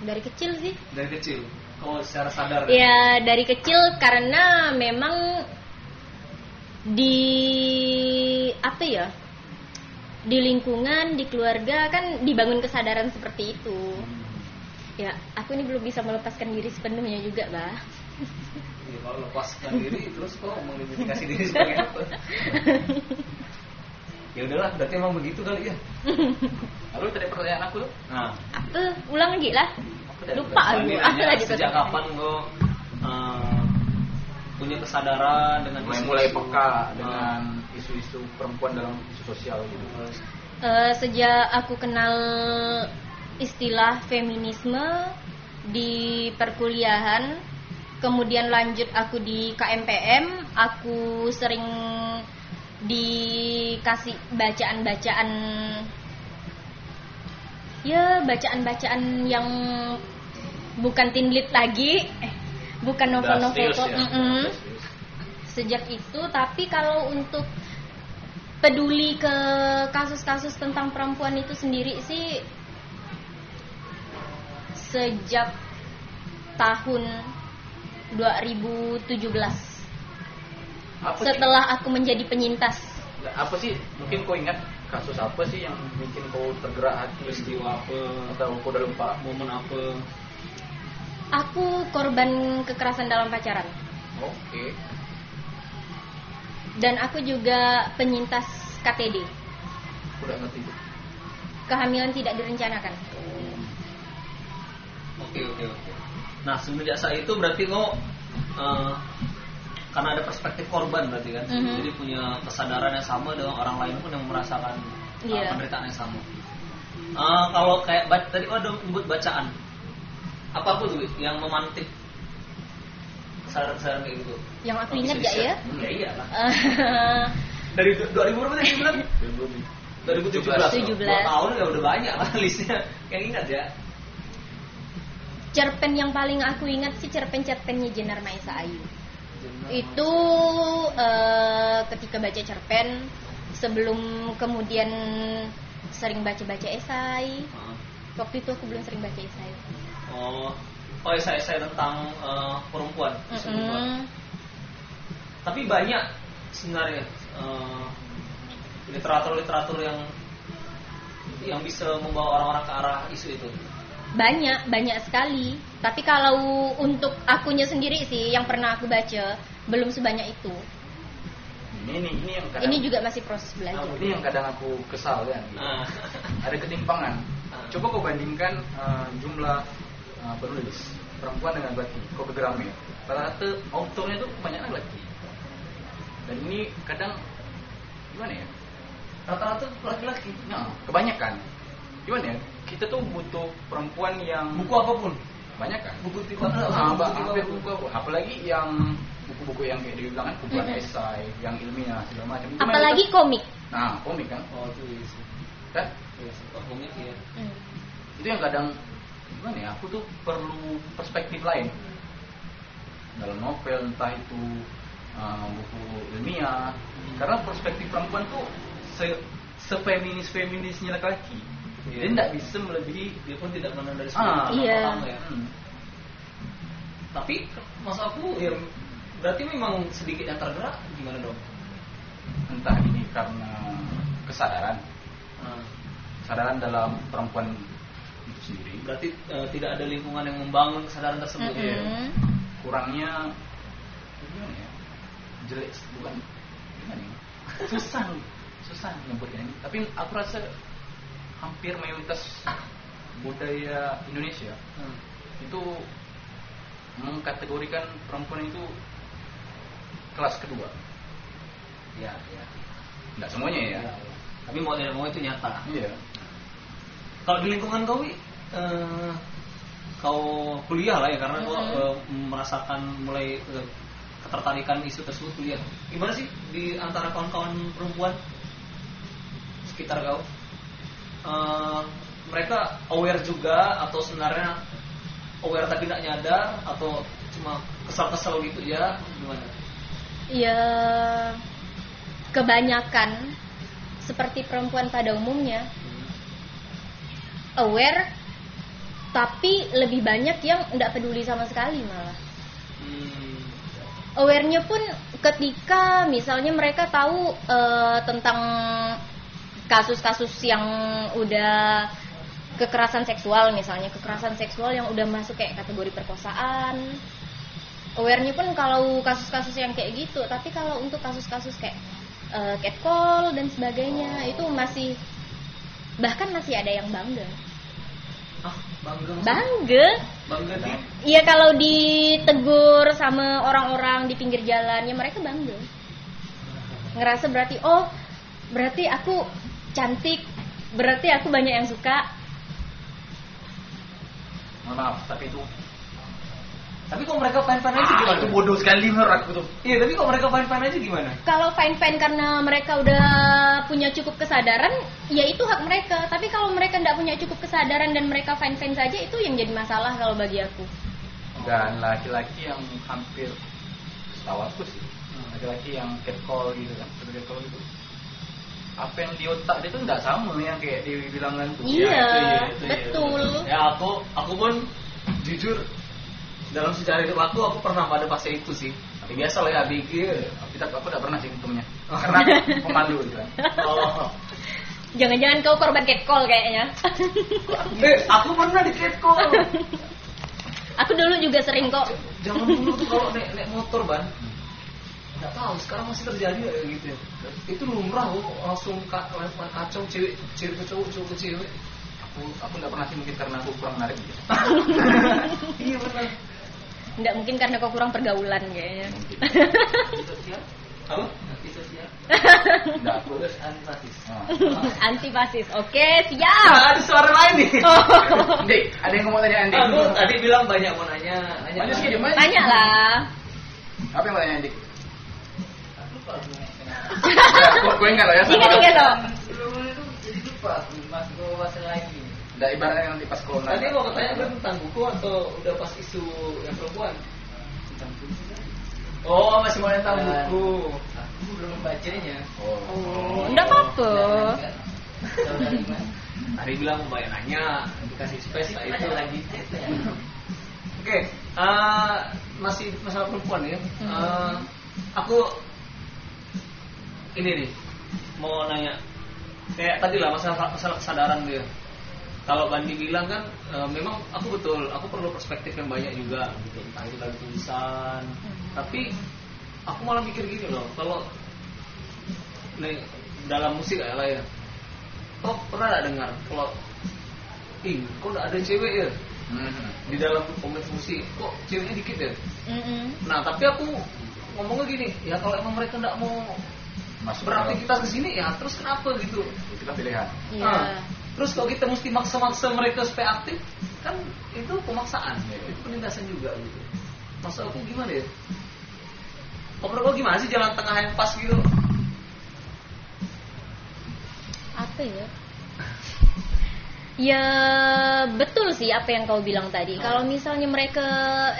Dari kecil sih. dari kecil kau secara sadar Ya? Dari kecil karena memang di apa ya di lingkungan di keluarga kan dibangun kesadaran seperti itu. Ya aku ini belum bisa melepaskan diri sepenuhnya juga bah Ya, kalau lepaskan diri terus kau mengidentifikasi diri sebagai apa? Ya udahlah berarti emang begitu kali ya? Lalu tadi pertanyaan aku tuh, nah. Apa ulang lagi lah lupa sejak kapan lo uh, punya kesadaran dengan mulai mulai peka uh, dengan isu-isu perempuan dalam isu sosial gitu. Eh, sejak aku kenal istilah feminisme di perkuliahan, kemudian lanjut aku di KMPM, aku sering dikasih bacaan-bacaan ya bacaan-bacaan yang bukan tinlit lagi, eh, bukan novel-novel ya? Udah serius. Sejak itu, tapi kalau untuk peduli ke kasus-kasus tentang perempuan itu sendiri sih sejak tahun 2017 Apa sih? setelah aku menjadi penyintas apa sih mungkin kau ingat kasus apa sih yang bikin kau tergerak hati? Peristiwa apa? Atau kau udah lupa momen apa? Aku korban kekerasan dalam pacaran. Oke. Dan aku juga penyintas KTD udah ngerti kehamilan tidak direncanakan. Oke oke oke. Nah semenjak saat itu berarti kau eh, karena ada perspektif korban berarti kan, Mhm. jadi punya kesadaran yang sama dengan orang lain pun yang merasakan eh, Iya. penderitaan yang sama. Eh, kalau kayak tadi kau ada menyebut bacaan, apa tuh yang memantik kesadaran-kesadaran kayak gitu? yang aku ingat gak ya Ya iyalah. Eh, Dari du- 2000 berapa tadi bilang? 2017. 17. Dua tahun ya udah banyak lah listnya. Yang ingat ya. cerpen yang paling aku ingat sih cerpen-cerpennya Jenar Maesa Ayu itu eh, ketika baca cerpen sebelum kemudian sering baca-baca esai Ah. waktu itu aku belum sering baca esai Oh, oh saya tentang eh, perempuan. perempuan. Mm-mm. Tapi banyak sebenarnya eh, literatur-literatur yang yang bisa membawa orang-orang ke arah isu itu. Banyak banyak sekali. Tapi kalau untuk akunya sendiri sih yang pernah aku baca belum sebanyak itu. Ini nih ini yang kadang ini juga masih proses belajar. Ini yang kadang aku kesal kan Ah. ada ketimpangan. Ah. coba kau bandingkan eh, jumlah eh, penulis perempuan dengan laki. Kau ke Gramet rata-rata autornya itu kebanyakan laki. Dan ini kadang gimana ya? Rata-rata laki-laki. nah, kebanyakan gimana ya? Kita tuh butuh perempuan yang Buku apa pun. banyak kan? Buku tipe Ah, tipe hampir buku apa. apalagi yang buku-buku yang kayak dibilang kan kumpulan Mhm. esai yang ilmiah segala macam. Itu apalagi mayoritas- komik. Nah komik kan? Oh, itu iya sih. kan? Iya sih. Oh, komik ya. Hmm. itu yang kadang gimana ya? Aku tuh perlu perspektif lain. Dalam novel entah itu uh, buku ilmiah. Karena perspektif perempuan tuh se sepeminis feminisnya laki-laki Iya. dia tidak bisa melebihi Dia pun tidak menang dari Ah. sudut Iya. pertama ya. hmm, Tapi maksud aku ya berarti memang sedikit yang tergerak gimana dong? entah ini karena kesadaran Nah, kesadaran dalam perempuan itu sendiri berarti eh, tidak ada lingkungan yang membangun kesadaran tersebut ya. Mm-mm. kurangnya gimana ya jelek bukan gimana ya susah susah nyebutnya ini tapi aku rasa hampir mayoritas budaya Indonesia Hmm. itu mengkategorikan perempuan itu kelas kedua Ya, ya. nggak semuanya ya Ya, ya. Tapi mau tidak mau itu nyata. iya Kalau di lingkungan kau, eh, kau kuliah lah ya karena kau Mhm. eh, merasakan mulai eh, ketertarikan isu tersebut kuliah. Gimana sih di antara kawan-kawan perempuan sekitar kau? Eh, mereka aware juga atau sebenarnya aware tapi tidak nyadar atau cuma kesal-kesal gitu ya? Gimana? ya kebanyakan seperti perempuan pada umumnya aware tapi lebih banyak yang tidak peduli sama sekali malah Hmm. awarenya pun ketika misalnya mereka tahu eh, tentang kasus-kasus yang udah kekerasan seksual misalnya kekerasan seksual yang udah masuk kayak kategori perkosaan awarenya pun kalau kasus-kasus yang kayak gitu tapi kalau untuk kasus-kasus kayak eh, catcall dan sebagainya itu masih bahkan masih ada yang bangga Ah, bangga. maksudnya? bangga Bangga di Iya kalau ditegur sama orang-orang di pinggir jalan ya mereka bangga. Ngerasa berarti oh berarti aku cantik, Berarti aku banyak yang suka. Mohon maaf, tapi itu Tapi kok mereka fine-fine aja ah, gimana? itu bodoh sekali menurut aku tuh. Iya, tapi kok mereka fine-fine aja gimana? Kalau fine-fine karena mereka udah punya cukup kesadaran, ya itu hak mereka. Tapi kalau mereka tidak punya cukup kesadaran dan mereka fine-fine saja, itu yang jadi masalah kalau bagi aku. Dan laki-laki yang hampir setahu aku sih, laki-laki yang catcall gitu kan, catcall gitu. Apa yang di otak dia tuh nggak sama yang kayak Dewi bilang kan tuh. Iya, itu iya, itu iya. betul. Ya aku aku pun jujur dalam sejarah hidup aku aku pernah pada fase itu sih. Ya, biasa lah ya ABG. Kita aku nggak pernah sih untungnya, karena pemalu gitu kan. Oh. Jangan-jangan kau korban catcall kayaknya. Eh, aku pernah di catcall. aku dulu juga sering kok. Jangan dulu tuh kalau naik, naik motor ban. Nggak tahu sekarang masih terjadi ya gitu. ya. Itu lumrah kok langsung ka, kacau cewek cewek ke cowok cowok ke cewek. Aku aku nggak pernah sih mungkin karena aku kurang menarik gitu. iya benar. Nggak mungkin karena kau kurang pergaulan kayaknya. Sosial. Apa? Sosial. Nggak antipatis. Ah. Antifasis. Oke, siap. Ah, ada suara lain nih. Oh. Ada yang mau tanya Andi? Aku tadi bilang banyak mau nanya, nanya. Maju. Tanya lah. Apa yang mau tanya Andi? Gue gue enggak loh ya. Ingat ingat dong. Sebelumnya itu jadi lupa ke bahasa lain nih. Udah ibaratnya nanti pas corona. Tadi mau katanya kan tentang buku atau udah pas isu yang perempuan? Oh, masih mau tentang buku. Aku belum membacanya. Oh. Enggak apa-apa. Tadi bilang mau banyak nanya, dikasih space lah itu lagi. Oke, eh, masih masalah perempuan ya. Eh, aku ini nih mau nanya kayak tadi lah masalah masalah kesadaran dia. Kalau Bandi bilang kan eh, memang aku betul, aku perlu perspektif yang banyak juga gitu. Entah itu dari tulisan, tapi aku malah mikir gini loh, kalau nih dalam musik ya lah ya. Kok pernah gak dengar kalau ih kok gak ada cewek ya Mhm. di dalam komunitas musik kok ceweknya dikit ya Mm-mm. nah tapi aku ngomongnya gini ya kalau emang mereka nggak mau Masuk beraktivitas di sini ya terus kenapa gitu kan pilihan. Iya. Nah, terus kalau kita mesti maksa-maksa mereka supaya aktif kan itu pemaksaan Iya. itu penindasan juga gitu masa aku gimana ya kau gimana sih jalan tengah yang pas gitu Apa ya? Ya betul sih apa yang kau bilang tadi. Kalau misalnya mereka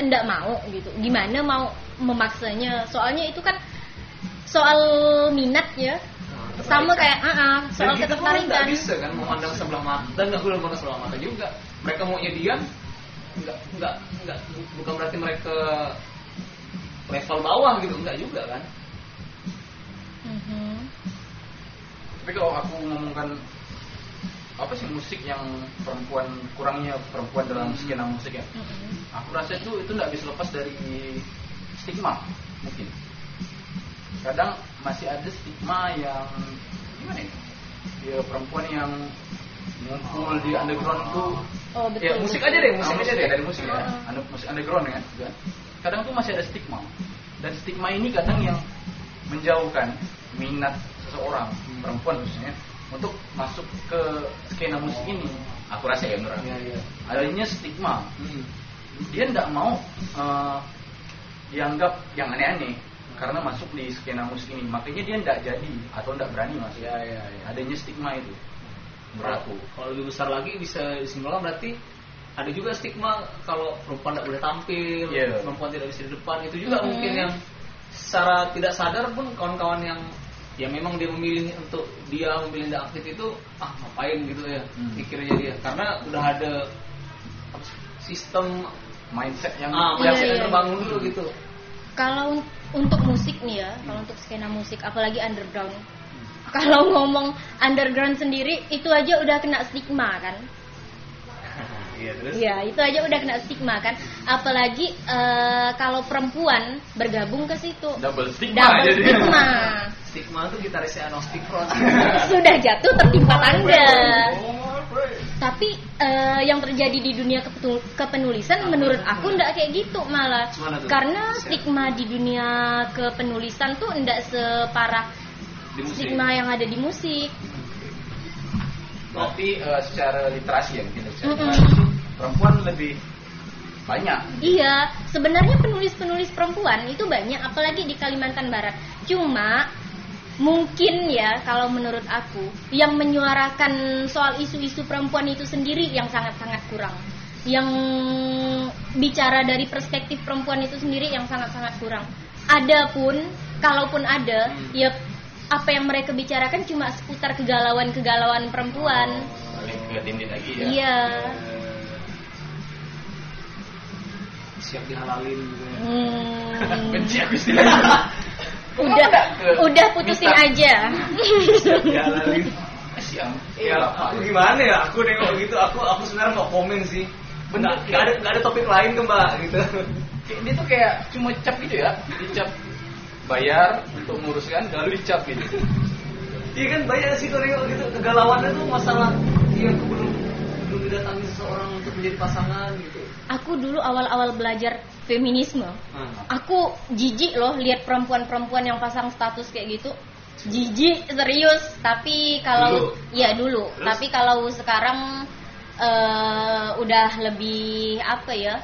enggak mau gitu, gimana mau memaksanya? Soalnya itu kan soal minat ya. Sama kayak ah ah, soal Dan kita pun nggak ketertarikan. bisa kan memandang sebelah mata dan nggak boleh memandang sebelah mata juga. Mereka maunya diam, nggak nggak nggak bukan berarti mereka level bawah gitu, nggak juga kan? Mhm. Tapi kalau aku ngomongkan apa sih musik yang perempuan kurangnya perempuan dalam skena musik ya Mhm. aku rasa itu itu nggak bisa lepas dari stigma mungkin kadang masih ada stigma yang gimana ya ya perempuan yang ngumpul di underground tuh Oh betul. Ya, musik aja deh, musik Ah, aja deh. dari musik ya Heeh. Under- musik underground ya gitu kan. kadang tuh masih ada stigma dan stigma ini kadang yang menjauhkan minat seseorang perempuan khususnya untuk masuk ke skena musik ini aku rasa ya menurut. Iya, iya. adanya stigma Hmm. dia tidak mau eh, dianggap yang aneh-aneh karena masuk di skena musik ini makanya dia tidak jadi atau tidak berani masuk Ya, ya, ya. adanya stigma itu menurut aku Kalau lebih besar lagi bisa disimpulkan berarti ada juga stigma kalau perempuan tidak boleh tampil, Iya. perempuan tidak bisa di depan itu juga Mhm. mungkin yang secara tidak sadar pun kawan-kawan yang ya memang dia memilih untuk dia memilih tidak aktif itu ah ngapain gitu ya Hmm. pikirnya dia karena udah ada sistem mindset yang ah Iya, yang iya. terbangun dulu gitu Kalau un- untuk musik nih ya, kalau untuk skena musik, apalagi underground. Kalau ngomong underground sendiri, itu aja udah kena stigma kan? iya terus Iya, itu aja udah kena stigma kan. Apalagi eh, kalau perempuan bergabung ke situ. double stigma Double jadi stigma. stigma tuh gitarisnya Agnostic Front Sudah jatuh tertimpa tangga. Tapi eh, yang terjadi di dunia kepenulisan menurut aku ndak kayak gitu malah. Karena stigma di dunia kepenulisan tuh ndak separah stigma yang ada di musik. Tapi eh, secara literasi ya mungkin secara Mm-mm. literasi, perempuan lebih banyak. Iya, sebenarnya penulis-penulis perempuan itu banyak, apalagi di Kalimantan Barat. Cuma mungkin ya, kalau menurut aku, yang menyuarakan soal isu-isu perempuan itu sendiri yang sangat-sangat kurang. Yang bicara dari perspektif perempuan itu sendiri yang sangat-sangat kurang. Adapun, kalaupun ada, ya apa yang mereka bicarakan cuma seputar kegalauan-kegalauan perempuan. Balik ke Tindit lagi ya. Iya. siap dihalalin gitu ya. Hmm. Benci aku istilahnya. udah udah putusin aja Siang. Iya, aku gimana ya? Aku nengok gitu, aku aku sebenarnya nggak komen sih. Nggak, nggak ada nggak ada topik lain tuh mbak gitu. Dia tuh kayak cuma cap gitu ya, dicap bayar untuk menguruskan lalu dicap gitu. Iya kan banyak sih kalau nengok gitu kegalauannya tuh masalah iya aku belum belum didatangi untuk menjadi pasangan gitu. aku dulu awal-awal belajar feminisme. Aku jijik loh lihat perempuan-perempuan yang pasang status kayak gitu. Jijik serius. Tapi kalau Dulu? ya dulu. Terus? tapi kalau sekarang eh, udah lebih apa ya?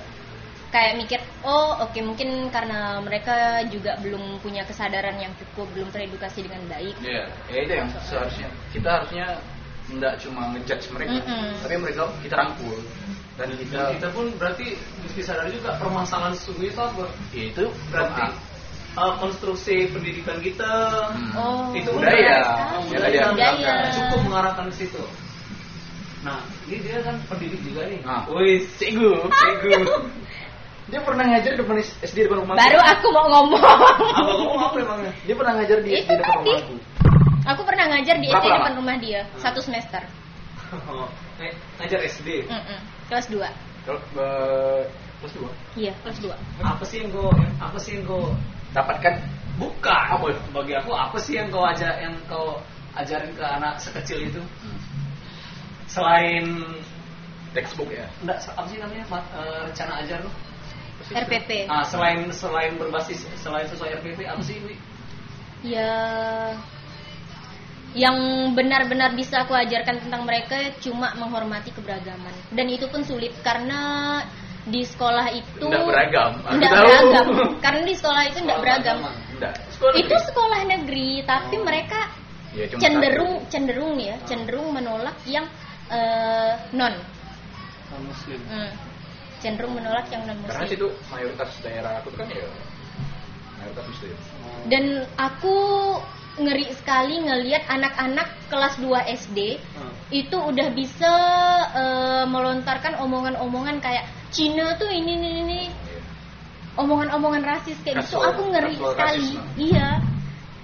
Kayak mikir oh oke mungkin karena mereka juga belum punya kesadaran yang cukup belum teredukasi dengan baik. Iya, ya itu yang seharusnya. Kita harusnya tidak cuma ngejudge mereka, Mm-mm. tapi mereka kita rangkul dan Dan kita, kita pun berarti mesti sadar juga permasalahan sesungguhnya itu apa? itu Berarti uh, konstruksi pendidikan kita Hmm. oh itu budaya, budaya, budaya. cukup mengarahkan ke situ. Nah, ini dia kan pendidik juga nih. Nah. Wih, Cikgu, cikgu. dia pernah ngajar di depan SD depan rumah. baru aku mau ngomong Apa kamu apa emangnya? Dia pernah ngajar di, Itu di depan tadi. rumahku. Aku pernah ngajar di SD lama? depan rumah dia, satu semester. Oh, eh, ngajar SD. Mm-mm. Kelas 2. Kalau eh, terus dua Iya, kelas 2. Apa sih yang kau apa sih yang kau dapatkan buka? Apa? Bagi aku apa sih yang kau ajar yang kau ajarin ke anak sekecil itu? Selain textbook ya. enggak apa sih namanya Ma- eh, rencana ajar tuh? RPP. Ah, selain selain berbasis selain sesuai RPP apa sih, Wi? Ya yang benar-benar bisa aku ajarkan tentang mereka cuma menghormati keberagaman. Dan itu pun sulit karena di sekolah itu Nggak beragam. Tahu. beragam. Karena di sekolah itu nggak beragam. Enggak. Sekolah Itu negeri. sekolah negeri, tapi mereka Ya, cenderung cenderung nih ya, cenderung menolak yang eh, non. Non muslim. Hmm. Cenderung menolak yang non satu. Karena muslim. situ mayoritas daerah aku kan ya mayoritas muslim. Dan aku ngeri sekali ngelihat anak-anak kelas 2 SD Hmm. itu udah bisa eh, melontarkan omongan-omongan kayak Cina tuh ini ini ini omongan-omongan rasis kayak gitu aku ngeri kasual sekali rasisme. iya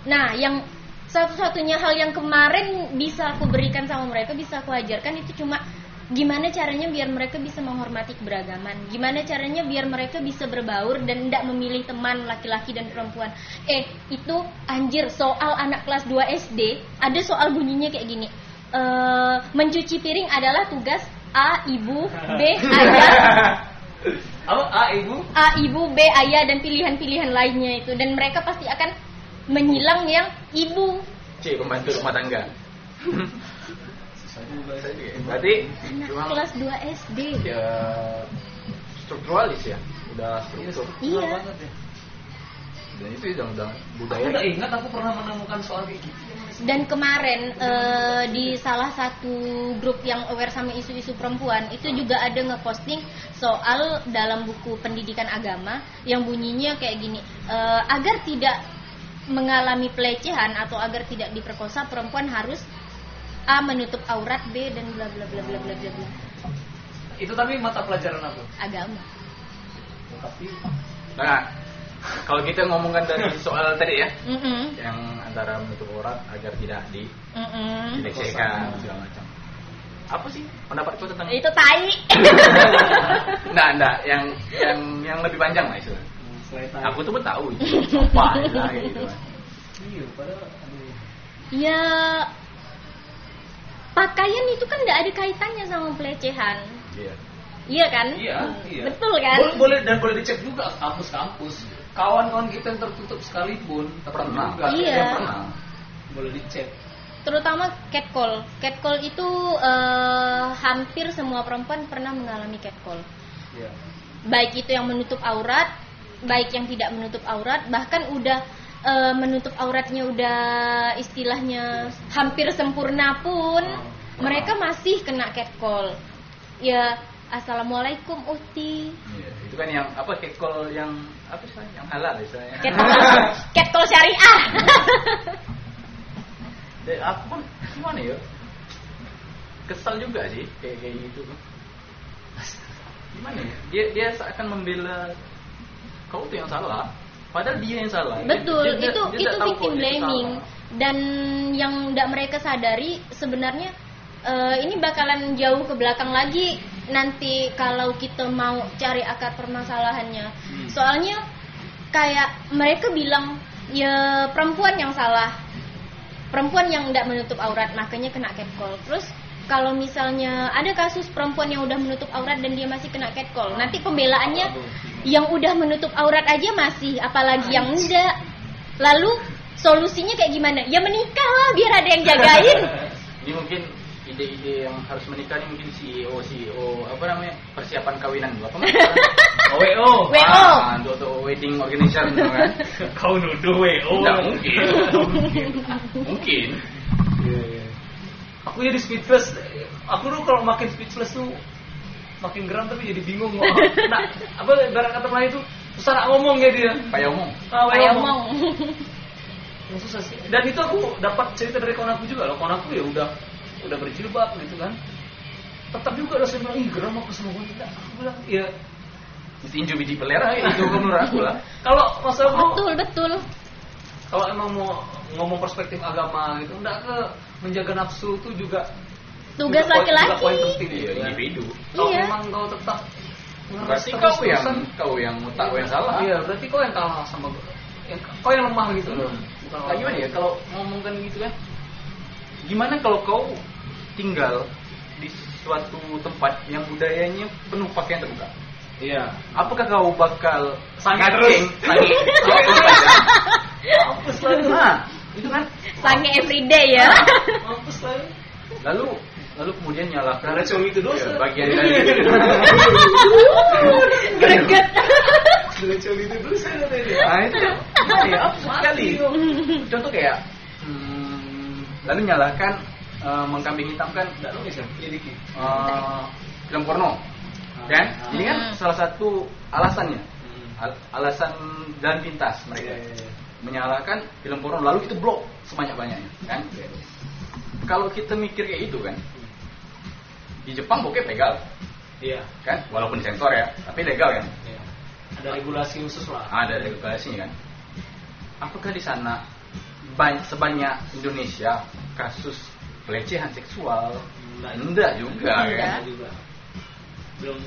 nah yang satu-satunya hal yang kemarin bisa aku berikan sama mereka bisa aku ajarkan itu cuma gimana caranya biar mereka bisa menghormati keberagaman gimana caranya biar mereka bisa berbaur dan tidak memilih teman laki-laki dan perempuan eh itu anjir soal anak kelas 2 SD ada soal bunyinya kayak gini Eh, mencuci piring adalah tugas A ibu B ayah Apa? Ah, Ibu? A ibu, B ayah dan pilihan-pilihan lainnya itu dan mereka pasti akan menghilang yang ibu. C pembantu rumah tangga. Berarti Anak cuma kelas 2 SD. ya strukturalis ya, udah struktur. Iya. banget ya. Dan itu udah udah Aku budaya. nggak ingat aku pernah menemukan soal kayak gitu. Dan kemarin eh, di salah satu grup yang aware sama isu-isu perempuan itu juga ada ngeposting soal dalam buku pendidikan agama yang bunyinya kayak gini eh, agar tidak mengalami pelecehan atau agar tidak diperkosa perempuan harus A menutup aurat B dan bla bla bla bla bla bla bla Itu tapi mata pelajaran apa? agama. Tapi Nah, kalau kita ngomongkan dari soal tadi ya, Mm-mm. yang antara menutup aurat agar tidak di Mm-mm. dilecehkan segala macam. Apa sih pendapatku tentang Itu tai. Enggak, enggak, yang yang yang lebih panjang lah itu. Aku tuh tahu itu apa gitu. kan. Iya, padahal aduh. ya pakaian itu kan tidak ada kaitannya sama pelecehan. Iya. Iya kan? Iya, iya. Betul kan? Boleh, boleh dan boleh dicek juga kampus-kampus. Kawan-kawan kita yang tertutup sekalipun Pernah. juga. Iya. Yang pernah. Boleh dicek. terutama catcall. Catcall itu eh, hampir semua perempuan pernah mengalami catcall. Iya. Baik itu yang menutup aurat, baik yang tidak menutup aurat, bahkan udah eh, menutup auratnya udah istilahnya hampir sempurna pun mereka masih kena catcall. Ya, assalamualaikum Uti. Iya, itu kan yang apa catcall yang apa sih yang halal misalnya. Catcall, catcall syariah. Dan aku pun gimana ya? Kesal juga sih kayak kayak gitu. Gimana ya? Dia dia seakan membela kau tuh yang salah. Padahal dia yang salah. Betul, Dia- dia- itu dia itu victim blaming. Dan yang tidak mereka sadari sebenarnya eh, ini bakalan jauh ke belakang lagi nanti kalau kita mau cari akar permasalahannya. Hmm. Soalnya kayak mereka bilang ya perempuan yang salah. Perempuan yang tidak menutup aurat makanya kena catcall. Terus kalau misalnya ada kasus perempuan yang udah menutup aurat dan dia masih kena catcall, nanti pembelaannya yang udah menutup aurat aja masih, apalagi yang enggak. Lalu solusinya kayak gimana? Ya menikah lah biar ada yang jagain. Ini mungkin ide-ide yang harus menikah ini mungkin CEO CEO apa namanya persiapan kawinan dulu apa namanya? OWO. WO. Ah, untuk, untuk wedding organization gitu kan. Kau nuduh WO. Nggak mungkin. mungkin. Mungkin. Aku jadi speechless. Aku tuh kalau makin speechless tuh makin geram tapi jadi bingung. Wah, Nah, apa ibarat kata Melayu itu susah nak ngomong ya dia. Kayak omong. Ah, Kayak ngomong. omong. Susah sih. Dan itu aku dapat cerita dari kawan aku juga loh. Kawan aku ya udah udah berjilbab gitu kan. Tetap juga dosen bilang, ih geram aku sama wanita. Aku bilang, iya. Tinju biji pelera ya, itu menurut aku lah. Kalau masalah bro, betul betul. kalau emang mau ngomong perspektif agama gitu, enggak ke menjaga nafsu itu juga Tugas laki-laki. poin penting Iya, kan. individu. Kalau Iya. memang kau tetap Berarti terus- kau yang terusan, kau yang tak kau yang salah. Iya, berarti kau yang kalah sama yang kau yang lemah gitu loh. Bukan Nah, gimana ya kalau ngomongkan gitu kan? Gimana kalau kau tinggal di suatu tempat yang budayanya penuh pakaian terbuka? Iya. Apakah kau bakal Sange ngaceng, terus. sange, Mampus lah itu. Nah, itu kan. Sange everyday ya. Mampus lah. itu. Lalu lalu kemudian nyalakan Karena cuma itu dosa. Ya, bagian dari Greget. Cuma itu dulu saya katanya. Nah, itu ya? Absurd Mati sekali. Contoh kayak hmm, lalu nyalakan eh, mengkambing hitamkan ya? Iya dikit. eh, film porno kan Ah. ini kan Hmm. salah satu alasannya Hmm. Al- alasan dan pintas mereka Iya, iya, iya. menyalakan film porno lalu itu blok sebanyak banyaknya kan kalau kita mikir kayak itu kan di Jepang bokep legal Iya. kan walaupun sensor ya tapi legal kan Iya. Ada regulasi khusus lah. ada regulasinya kan apakah di sana banyak sebanyak Indonesia kasus pelecehan seksual Enggak. enggak juga Enggak. kan juga. Belum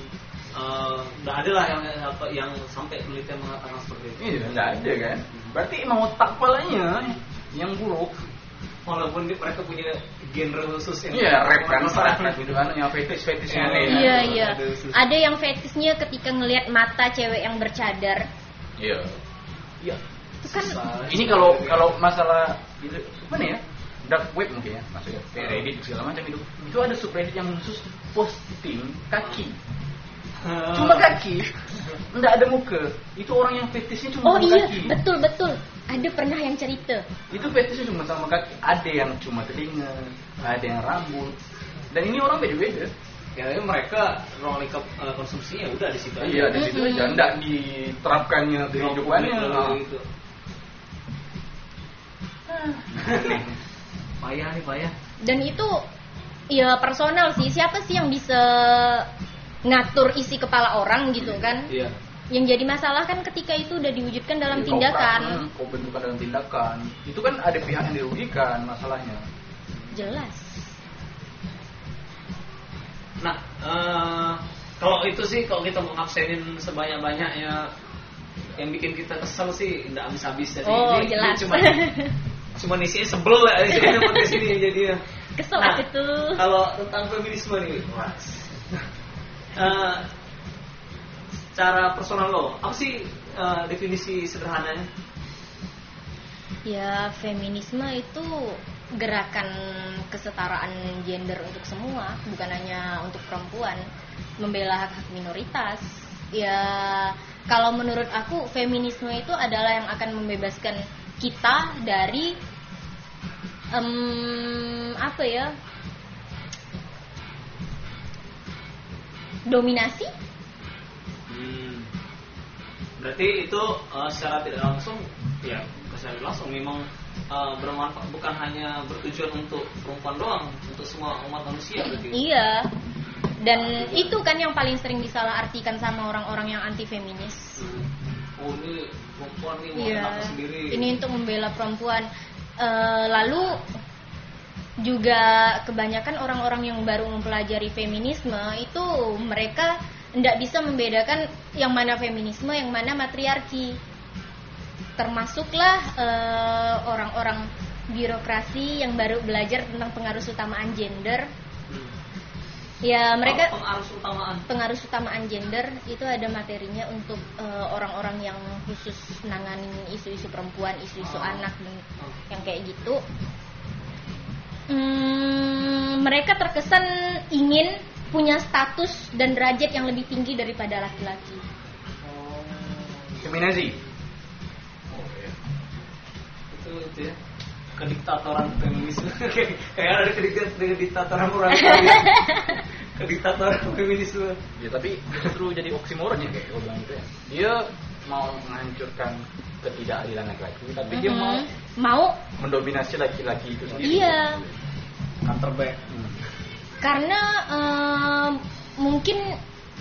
eh, nggak ada lah yang apa yang sampai penelitian mengatakan seperti itu. Iya, enggak ada kan. Berarti emang otak kepalanya yang buruk. Walaupun mereka punya genre khusus yang Iya, rap kan, rap gitu kan, yang fetish fetishnya nih. kan. Iya iya. Ada khusus. Ada yang fetisnya ketika ngelihat mata cewek yang bercadar. Iya. Iya. Itu kan Susah. Ini kalau kalau masalah itu mana ya? Dark web mungkin ya, maksudnya kayak Reddit segala macam itu. Itu ada subreddit yang khusus posting kaki. Cuma kaki. Enggak ada muka. Itu orang yang fetishnya Oh cuma sama iya, kaki. betul betul. Ada pernah yang cerita. Itu fetishnya cuma sama kaki. Ada yang cuma telinga, ada yang rambut. Dan ini orang beda-beda. Ya mereka ruang lingkup eh, konsumsinya udah di situ aja. Iya, di situ aja enggak diterapkannya di kehidupannya. Kalau gitu. payah nih payah. Dan itu ya personal sih. Siapa sih yang bisa ngatur isi kepala orang gitu kan? Iya. Yang jadi masalah kan ketika itu udah diwujudkan dalam Kau tindakan. Kau bentukkan dalam tindakan. Itu kan ada pihak yang dirugikan masalahnya. Jelas. Nah, eh, kalau itu sih kalau kita mau ngabsenin sebanyak-banyaknya yang bikin kita kesel sih nggak habis-habis jadi Oh, ini, jelas. ini cuma cuma isinya sebel lah isinya podcast ini jadinya. Kesel Nah, tuh. Kalau tentang feminisme nih, was. Eh, secara personal lo, apa sih eh, definisi sederhananya? Ya, feminisme itu gerakan kesetaraan gender untuk semua, bukan hanya untuk perempuan, membela hak hak minoritas. Ya, kalau menurut aku feminisme itu adalah yang akan membebaskan kita dari em, apa ya? Dominasi? Berarti itu eh, secara tidak langsung, ya secara langsung memang eh, bermanfaat bukan hanya bertujuan untuk perempuan doang, untuk semua umat manusia berarti. Iya. Dan itu kan yang paling sering disalahartikan sama orang-orang yang anti feminis. Hmm. Oh ini perempuan nih mau Iya. sendiri. Ini untuk membela perempuan. Eh, lalu juga kebanyakan orang-orang yang baru mempelajari feminisme itu mereka tidak bisa membedakan yang mana feminisme, yang mana matriarki. Termasuklah eh, orang-orang birokrasi yang baru belajar tentang pengaruh utamaan gender. Hmm. Ya mereka Oh, utamaan. pengaruh utamaan gender itu ada materinya untuk eh, orang-orang yang khusus nanganin isu-isu perempuan, isu-isu Oh. anak Oh. yang kayak gitu. Hmm, mereka terkesan ingin punya status dan derajat yang lebih tinggi daripada laki-laki. Feminazi. Oh. Itu itu ya kediktatoran feminisme kayak ada kedik- kediktatoran orang kediktatoran feminisme Ya tapi justru jadi oksimoron ya kayak gue bilang gitu ya. Dia mau menghancurkan ketidakadilan laki-laki, tapi dia Mhm. mau mau mendominasi laki-laki itu sendiri. iya counterback Hmm. Karena em, mungkin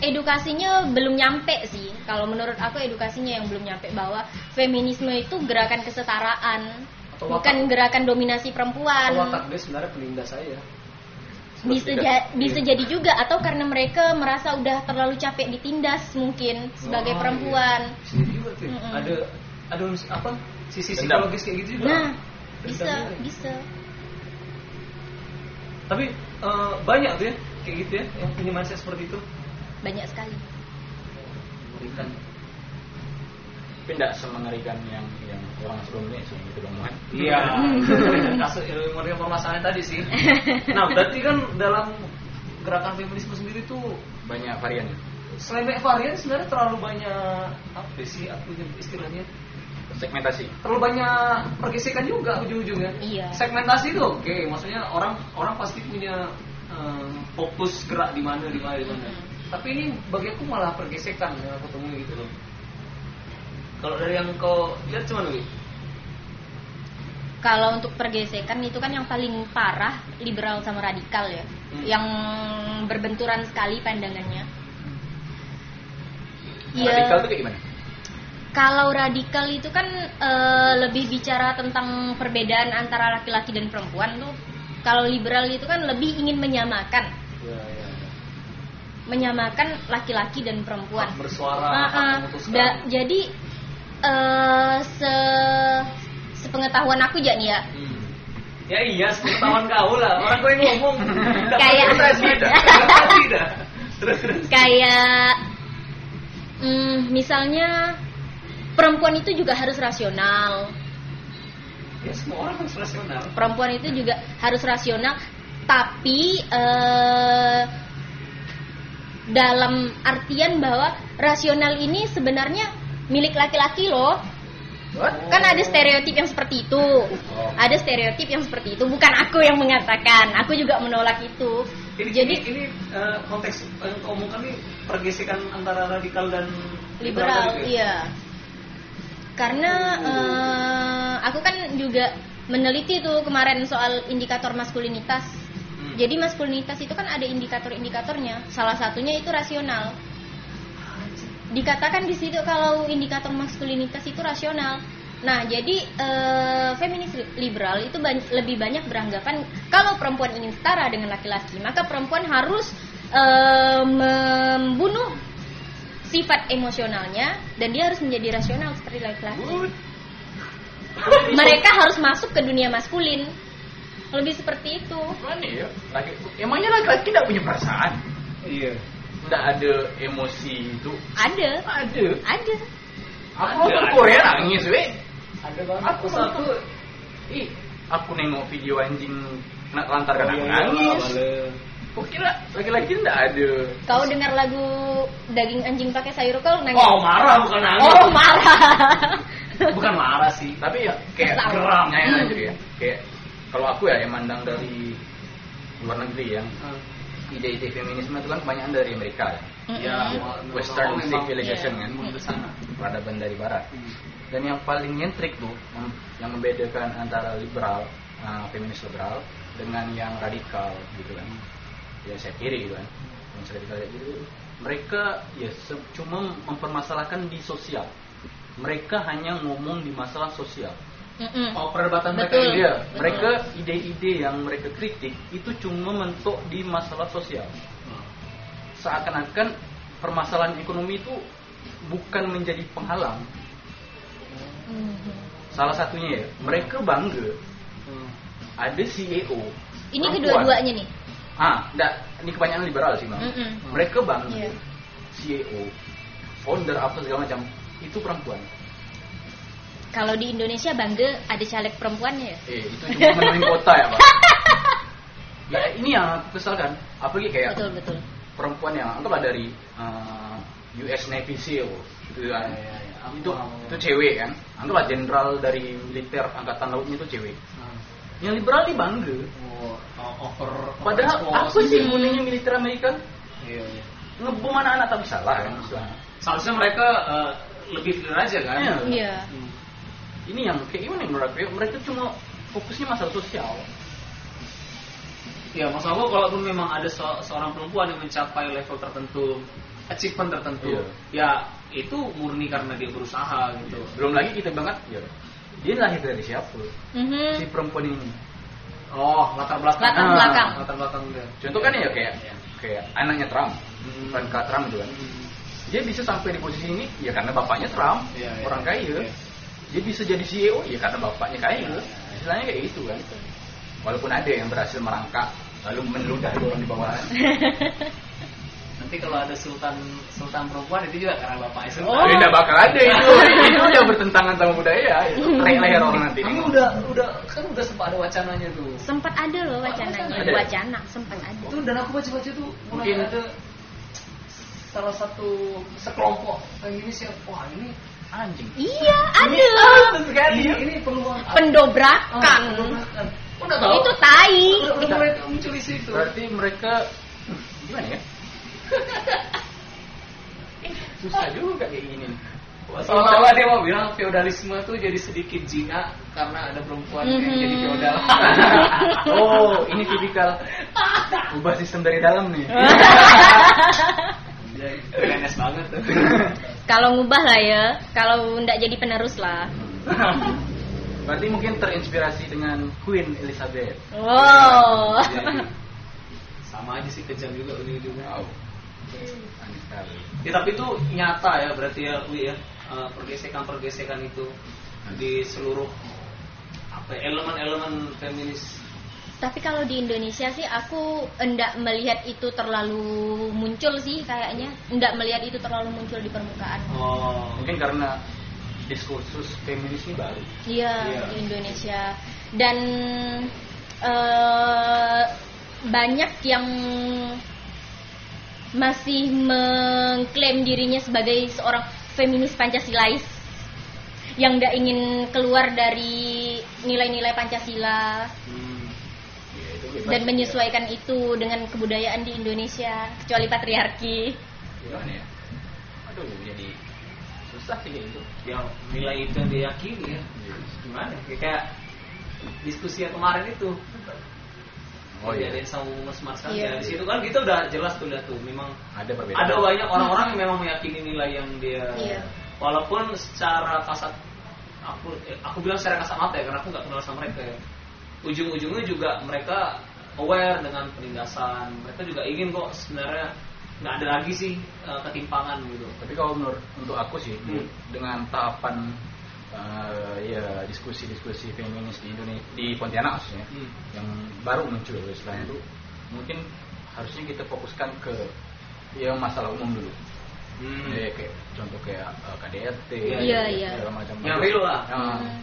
edukasinya belum nyampe sih. Kalau menurut aku edukasinya yang belum nyampe bahwa feminisme itu gerakan kesetaraan Atau bukan watak- gerakan dominasi perempuan. Atau watak dia sebenarnya penindas saya. Bisa ja- bisa jadi juga atau karena mereka merasa udah terlalu capek ditindas mungkin sebagai Oh, perempuan. Iya. Bisa juga tuh. Mm-mm. ada ada apa sisi psikologis kayak gitu juga. Nah bisa bisa tapi eh, banyak tuh ya kayak gitu ya yang punya mindset seperti itu banyak sekali mengerikan Tapi tidak semengerikan yang yang orang sebelumnya sih gitu dong Muhammad. Iya, kasus yang permasalahan tadi sih. Nah, berarti kan dalam gerakan feminisme sendiri tuh Banyak varian. selain banyak varian sebenarnya terlalu banyak apa sih aku istilahnya Segmentasi. terlalu banyak pergesekan juga ujung-ujungnya. Iya. Segmentasi itu oke, maksudnya orang orang pasti punya eh, fokus gerak di mana di mana di mana. Mhm. Tapi ini bagi aku malah pergesekan yang aku temui gitu loh. Kalau dari yang kau lihat cuman Wi? kalau untuk pergesekan itu kan yang paling parah liberal sama radikal ya Hmm. yang berbenturan sekali pandangannya Iya. Radikal itu kayak gimana? Kalau radikal itu kan eh, lebih bicara tentang perbedaan antara laki-laki dan perempuan tuh. Kalau liberal itu kan lebih ingin menyamakan, Ya, ya. menyamakan laki-laki dan perempuan. Hak bersuara, hak memutuskan. Da- jadi eh, se sepengetahuan aku ya nih ya. Hmm. Ya iya, sepengetahuan kau lah. Orang kau yang ngomong. Kayak-. Kayak mm, misalnya perempuan itu juga harus rasional. Ya semua orang harus rasional. perempuan itu juga harus rasional tapi eh, dalam artian bahwa rasional ini sebenarnya milik laki-laki loh. Kan ada stereotip yang seperti itu. Ada stereotip yang seperti itu. Bukan aku yang mengatakan. Aku juga menolak itu. Ini, jadi ini, ini eh, konteks yang omongkan ini pergesekan antara radikal dan liberal tadi ya? iya karena eh, aku kan juga meneliti tuh kemarin soal indikator maskulinitas. Hmm. jadi maskulinitas itu kan ada indikator-indikatornya. Salah satunya itu rasional. Dikatakan di situ kalau indikator maskulinitas itu rasional. Nah jadi eh, feminis liberal itu ban- lebih banyak beranggapan kalau perempuan ingin setara dengan laki-laki maka perempuan harus eh, membunuh sifat emosionalnya dan dia harus menjadi rasional seperti laki-laki. Mereka harus masuk ke dunia maskulin. Lebih seperti itu. Ya? Laki, emangnya laki-laki tidak punya perasaan? Iya. Tidak ada emosi itu? Ada, Ada. ada. Aku Ada, nonton. Korea nangis, weh. Ada banget. Aku satu ih aku nengok video anjing kena lantar Oh, karena iya, nangis kok kira laki-laki enggak ada Kau dengar lagu daging anjing pakai sayur kol nangis? Oh marah bukan nangis. Oh, marah. Bukan marah sih. tapi ya kayak geram ya jadi ya kayak kalau aku ya yang mandang dari luar negeri yang Hmm. ide-ide feminisme itu kan kebanyakan dari Amerika ya Ya, Mm-mm. Western civilization Iya. kan ke sana. peradaban dari barat Hmm. dan yang paling nyentrik tuh yang membedakan antara liberal uh, feminis liberal dengan yang radikal gitu kan ya saya kiri gitu kan yang radikal kayak gitu mereka ya se- cuma mempermasalahkan di sosial mereka hanya ngomong di masalah sosial Mm-mm. Oh perdebatan mereka Betul. Iya, mereka ide-ide yang mereka kritik itu cuma mentok di masalah sosial seakan-akan permasalahan ekonomi itu bukan menjadi penghalang Mhm. salah satunya ya mereka bangga Hmm. ada CEO Ini perempuan. kedua-duanya nih. Ah enggak ini kebanyakan liberal sih bang Mm-mm. mereka bangga Iya. CEO founder apa segala macam itu perempuan Kalau di Indonesia bangga ada caleg perempuannya ya? eh itu cuma menuin kota ya pak ya ini yang aku kesalkan apalagi kayak Betul betul. perempuan yang anggaplah dari uh, US Navy SEAL gitu kan Ya, ya, ya. Itu itu cewek kan anggaplah jenderal dari militer angkatan lautnya itu cewek Hmm. Yang liberal ini bangga Oh, oh, over. padahal apa sih gunanya militer Amerika Iya, iya. ngebom anak-anak tak bisa lah kan. Seharusnya mereka eh, lebih clear aja kan. Iya. Iya. Hmm. ini yang kayak gimana ya menurut aku ya? mereka cuma fokusnya masalah sosial Ya, maksud aku kalaupun memang ada se- seorang perempuan yang mencapai level tertentu, achievement tertentu, Iya. ya itu murni karena dia berusaha gitu. belum lagi kita banget ya dia lahir dari siapa Mhm. si perempuan ini Oh, latar belakang. Latar Ah. belakang. Latar belakang dia. contoh kan ya kayak kayak anaknya Trump Hmm. Ivanka Trump juga kan Hmm. dia bisa sampai di posisi ini ya karena bapaknya Trump Iya, iya. orang kaya Iya. dia bisa jadi CEO ya karena bapaknya kaya Iya. istilahnya kayak gitu kan walaupun ada yang berhasil merangkak lalu meludah orang di bawah Nanti kalau ada sultan sultan perempuan itu juga karena bapaknya sultan. Oh. tidak bakal ada itu itu udah bertentangan sama budaya itu keren leher orang nanti Tapi udah udah kan udah sempat ada wacananya tuh. Sempat ada loh wacananya, Ada. wacana sempat ada. Itu dan aku baca-baca tuh mulai Mungkin- ada salah satu sekelompok feminis yang wah ini anjing Iya, ada. sekali ini peluang Pendobrakan. Ah, pendobrakan. Udah tahu. Itu tai. Udah, udah situ. berarti mereka hmm, gimana ya susah juga kayak gini Seolah-olah dia mau bilang feodalisme tuh jadi sedikit jinak karena ada perempuan yang Mhm. jadi feodal. oh ini tipikal ubah sistem dari dalam nih Jadi PNS banget tuh. Kalau ngubah lah ya, kalau ndak jadi penerus lah. berarti mungkin terinspirasi dengan Queen Elizabeth Wow. Jadi, sama aja sih kejam juga ujung-ujungnya. wow sekali Ya tapi itu nyata ya berarti ya Wi ya eh, pergesekan-pergesekan itu di seluruh apa ya, elemen-elemen feminis. Tapi kalau di Indonesia sih aku enggak melihat itu terlalu muncul sih kayaknya. Enggak melihat itu terlalu muncul di permukaan. Oh. mungkin karena diskursus feminis ini baru Iya, Iya. di Indonesia. Dan eh, banyak yang masih mengklaim dirinya sebagai seorang feminis Pancasilais yang nggak ingin keluar dari nilai-nilai Pancasila Hmm. ya, itu bebas. dan menyesuaikan itu dengan kebudayaan di Indonesia kecuali patriarki. gimana ya aduh jadi susah sih kayak gitu Ya nilai itu yang diyakini ya. Gimana? Ya, Kayak diskusi yang kemarin itu. Oh iya yang sama Mas Mars kan Iya. ya. Di situ kan kita udah jelas tuh lihat tuh memang ada perbedaan ada banyak orang-orang yang memang meyakini nilai yang dia Iya. walaupun secara kasat aku eh, aku bilang secara kasat mata ya karena aku nggak kenal sama mereka ya ujung-ujungnya juga mereka aware dengan penindasan mereka juga ingin kok sebenarnya nggak ada lagi sih eh, ketimpangan gitu Tapi kalau menurut untuk aku sih Hmm. dengan tahapan eh, ya diskusi-diskusi feminis di Indonesia di Pontianak maksudnya Hmm. yang baru muncul istilahnya itu mungkin harusnya kita fokuskan ke yang masalah umum dulu. Hmm. Ya, kayak contoh kayak eh, KDRT, Iya, iya. segala macam. Yang real lah. Nah, Hmm.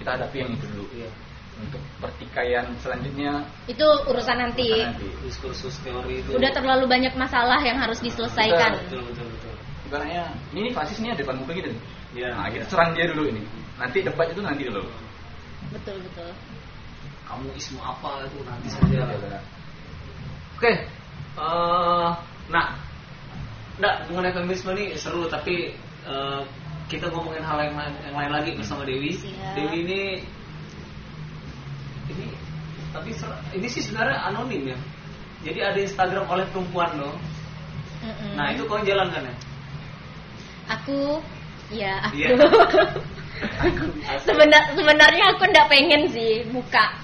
kita hadapi yang itu dulu. Iya. Untuk pertikaian selanjutnya Itu urusan nanti. nanti. Diskursus teori itu. Udah terlalu banyak masalah yang harus diselesaikan. Betul betul betul. Ibaratnya ini fasis nih ada depan muka gitu. Iya. Nah, kita serang dia dulu ini. Nanti debat itu nanti dulu. Betul betul. Kamu ismu apa itu nanti saja. Iya, Oke. eh, nah, enggak mengenai feminisme ini seru tapi eh, kita ngomongin hal yang lain, yang lain lagi bersama Dewi. Siap. Dewi ini ini tapi ser- ini sih sebenarnya anonim ya. Jadi ada Instagram oleh perempuan loh. Mm-mm. Nah itu kau jalan kan ya? Aku ya aku. Iya. Sebenar sebenarnya aku ndak pengen sih buka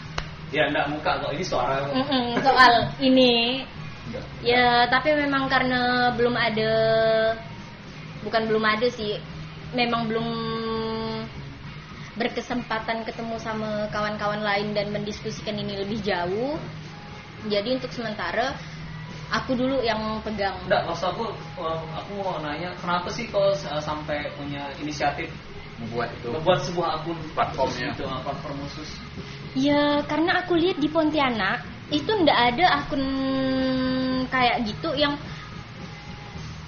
Ya enggak muka kok ini suara. Mm-mm, soal ini. Ya tapi memang karena belum ada bukan belum ada sih, memang belum berkesempatan ketemu sama kawan-kawan lain dan mendiskusikan ini lebih jauh. Jadi untuk sementara aku dulu yang pegang. Enggak, maksud aku eh, aku mau nanya kenapa sih kau s- sampai punya inisiatif Membuat itu. membuat sebuah akun Platformnya. khusus gitu, platform khusus. Ya karena aku lihat di Pontianak itu ndak ada akun kayak gitu yang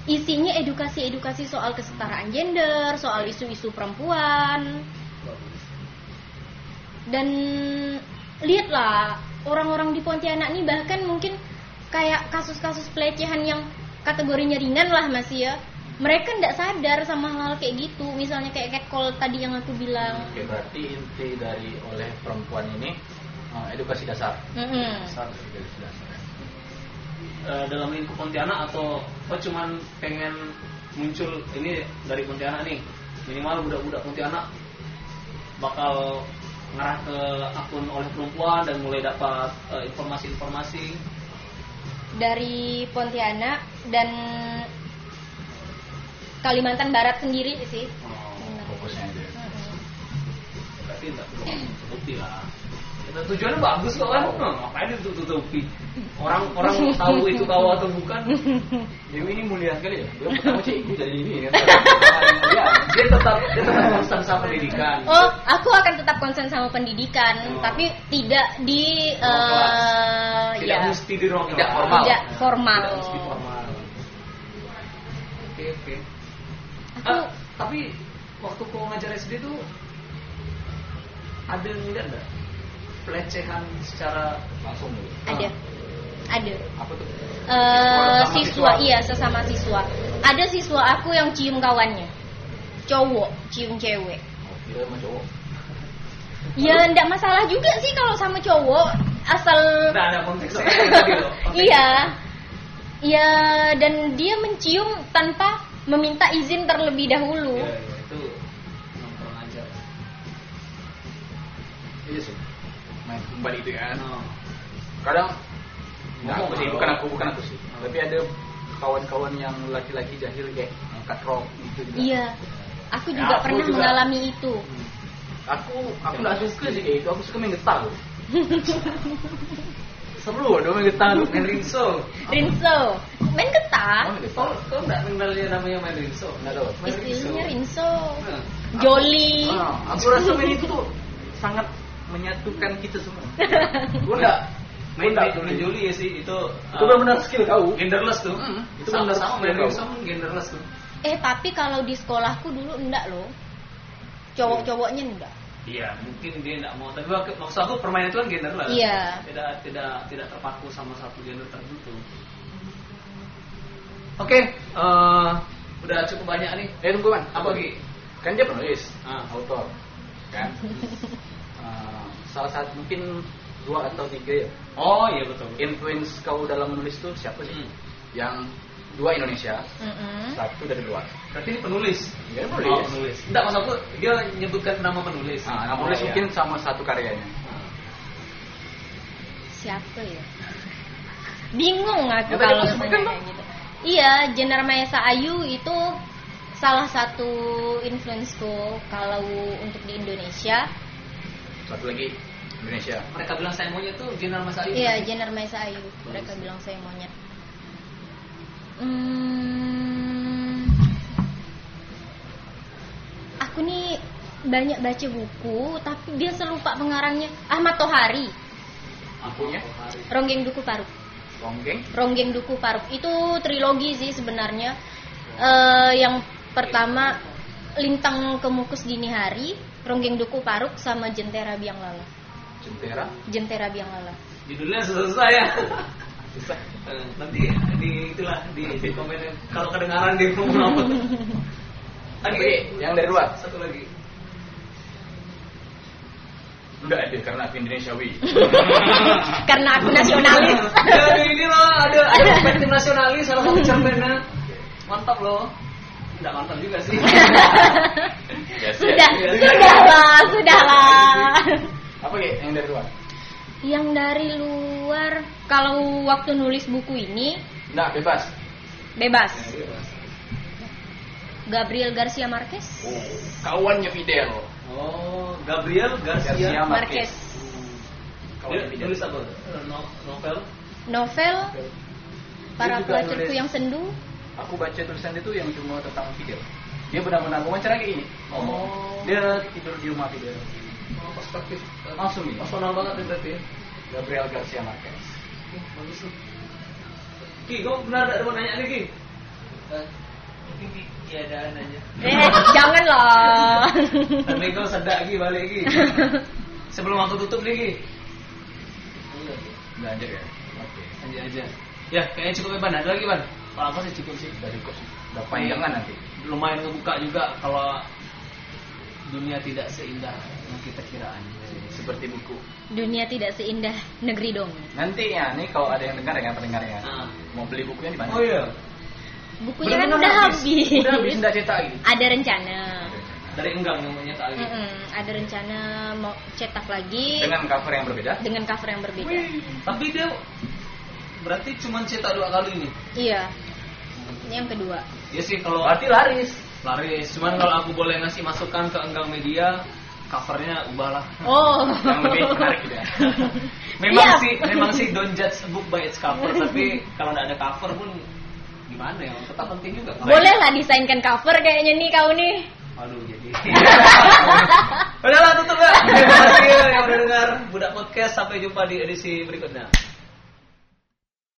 isinya edukasi-edukasi soal kesetaraan gender, soal isu-isu perempuan. Dan lihatlah orang-orang di Pontianak nih bahkan mungkin kayak kasus-kasus pelecehan yang kategorinya ringan lah masih ya. Mereka ndak sadar sama hal kayak gitu. Misalnya kayak catcall tadi yang aku bilang. Oke, berarti inti dari oleh perempuan ini eh, edukasi dasar. Mm-mm. Dasar edukasi dasar. Eh, dalam lingkup Pontianak atau kau cuman pengen muncul ini dari Pontianak nih minimal budak-budak Pontianak bakal ngarah ke akun oleh perempuan dan mulai dapat eh, informasi-informasi dari Pontianak dan Kalimantan Barat sendiri sih. oh, Fokusnya itu. ya. berarti lah tujuannya bagus kok kan nah, ngapain ditutupi orang orang tahu itu kau atau bukan Dewi ini mulia sekali ya. Dia pertama cikgu jadi ini ya, dia tetap dia tetap konsen sama pendidikan Oh, aku akan tetap konsen sama pendidikan, Oh. tapi tidak di eh, tidak ya mesti di ruang Tidak formal. tidak formal. Tidak mesti formal. Oke oke. Aku Ah, tapi waktu kau ngajar SD tuh ada yang lihat nggak pelecehan secara Langsung dulu. ada, ada. Apa tuh? Eh, Sesama siswa, siswa. iya sesama siswa. Ada siswa aku yang cium kawannya, cowok cium cewek. Oh, sama cowok. Ya ndak masalah juga sih kalau sama cowok asal Nggak ada konteksnya tadi loh. konteksnya. Iya. Iya dan dia mencium tanpa meminta izin terlebih dahulu. Iya, iya, Kembali itu kan. No. Kadang Ngomong aku sih, bukan aku, bukan aku sih. Hmm. Tapi ada kawan-kawan yang laki-laki jahil kayak angkat rok gitu juga. Iya. Aku Ya, juga aku pernah juga. mengalami itu. Aku aku nggak suka sih kayak itu. Aku suka main getar. Seru ada main getar, main rinso. Rinso. Main Oh, getah. main getar. Kau kau nggak mengenal dia namanya main rinso? Nggak tahu. Main Istilahnya Rinso. Nah, Joli. Ah, aku rasa main itu sangat menyatukan kita semua. Enggak main peduli. Joli ya sih itu. Itu benar-benar skill kau. genderless tuh. Mm, itu sama, benar sama main pun genderless tuh. Eh tapi kalau di sekolahku dulu enggak loh. Cowok-cowoknya enggak. Iya, mungkin dia nggak mau. Tapi waktu- maksud aku permainan itu kan genderless. Iya. Tidak tidak tidak terpaku sama satu gender tertentu. Oke, eh, udah cukup banyak nih. Eh tunggu man, Apa lagi? Kan dia penulis, Ah. autor, kan? Ah, salah satu mungkin dua atau tiga ya. Oh iya betul. Influence kau dalam menulis tuh siapa sih? Hmm. Yang dua Indonesia, Mm-mm. satu dari luar. Berarti ini penulis. Dia penulis. Oh, penulis. Enggak maksud aku dia nyebutkan nama penulis. Nah, nama Oh, penulis iya. mungkin sama satu karyanya. Siapa ya? Bingung aku Ya, kalau kayak gitu. Iya, Jenar Maesa Ayu itu salah satu influenceku kalau untuk di Indonesia. Satu lagi Indonesia. Mereka bilang saya maunya tuh Jenar Mas Ayu. Iya, Jenar Maesa Ayu. Mereka bilang saya monyet. Hmm, aku nih banyak baca buku tapi dia selupa pengarangnya Ahmad Tohari Bukunya Ronggeng Duku Paruk Ronggeng. Ronggeng Duku Paruk itu trilogi sih sebenarnya Eh, yang pertama Lintang Kemukus Dini Hari Ronggeng Duku Paruk sama Jentera Biang Lala Jentera. Jentera Biang Lala Judulnya susah-susah ya. Eh, Nanti di itulah di, di komen kalau kedengaran di ngomong apa tuh. Tadi Oke, yang dari luar. Satu lagi. Enggak ada karena aku Indonesiawi. karena aku nasionalis Ya, di ini loh ada ada perspektif nasionalis salah satu cerpennya. Mantap loh. Enggak mantap juga sih. Ya, sudah ya. sudahlah sudahlah Apa ya yang dari luar? yang dari luar kalau waktu nulis buku ini Nah, bebas. bebas Gabriel Garcia Marquez Oh, kawannya Fidel. Oh, Gabriel Garcia Garcia. Marquez Dia Kawannya Fidel. nulis apa? No- Novel. novel para pelacurku yang sendu Aku baca tulisan itu yang cuma tentang Fidel. Dia benar-benar wawancara kayak gini. Oh. Dia tidur di rumah Fidel. Oh, perspektif. Langsung nih. Personal banget ya berarti. ya. Gabriel Garcia Marquez. Bagus. Ki, kau benar ada mau nanya nih Ki? Mungkin Ki, Ki ada nanya. eh janganlah Tapi kau sedak Ki balik Ki. Sebelum aku tutup nih Ki. Belanja ya. Oke. Aja aja. Ya, kayaknya cukup ya Ban. Ada lagi Ban? Kalau apa sih cukup sih? Udah cukup sih. Udah panjangan nanti. Lumayan ngebuka juga kalau dunia tidak seindah yang kita kiraan. Seperti buku. dunia tidak seindah negeri dong Nanti ya, nih kalau ada yang dengar ya pendengarnya. Ah. Mau beli bukunya di mana? Oh iya. bukunya kan Belum udah habis, Udah habis enggak cetak gitu. ada rencana Dari enggang yang kali. Mm-mm, ada rencana mau cetak lagi Dengan cover yang berbeda. dengan cover yang berbeda Tapi dia berarti cuma cetak dua kali nih. iya ini yang kedua Ya sih kalau Berarti laris. laris. Cuman kalau aku boleh ngasih masukan ke enggang media, covernya ubahlah. oh Yang lebih menarik gitu ya. Memang Iya. sih, memang sih don't judge a book by its cover. tapi kalau nggak ada cover pun gimana ya? Tetap penting juga. boleh lah desainkan cover kayaknya nih kau nih Aduh jadi. Udahlah tutup ya. Terima kasih yang udah dengar Budak Podcast. Sampai jumpa di edisi berikutnya.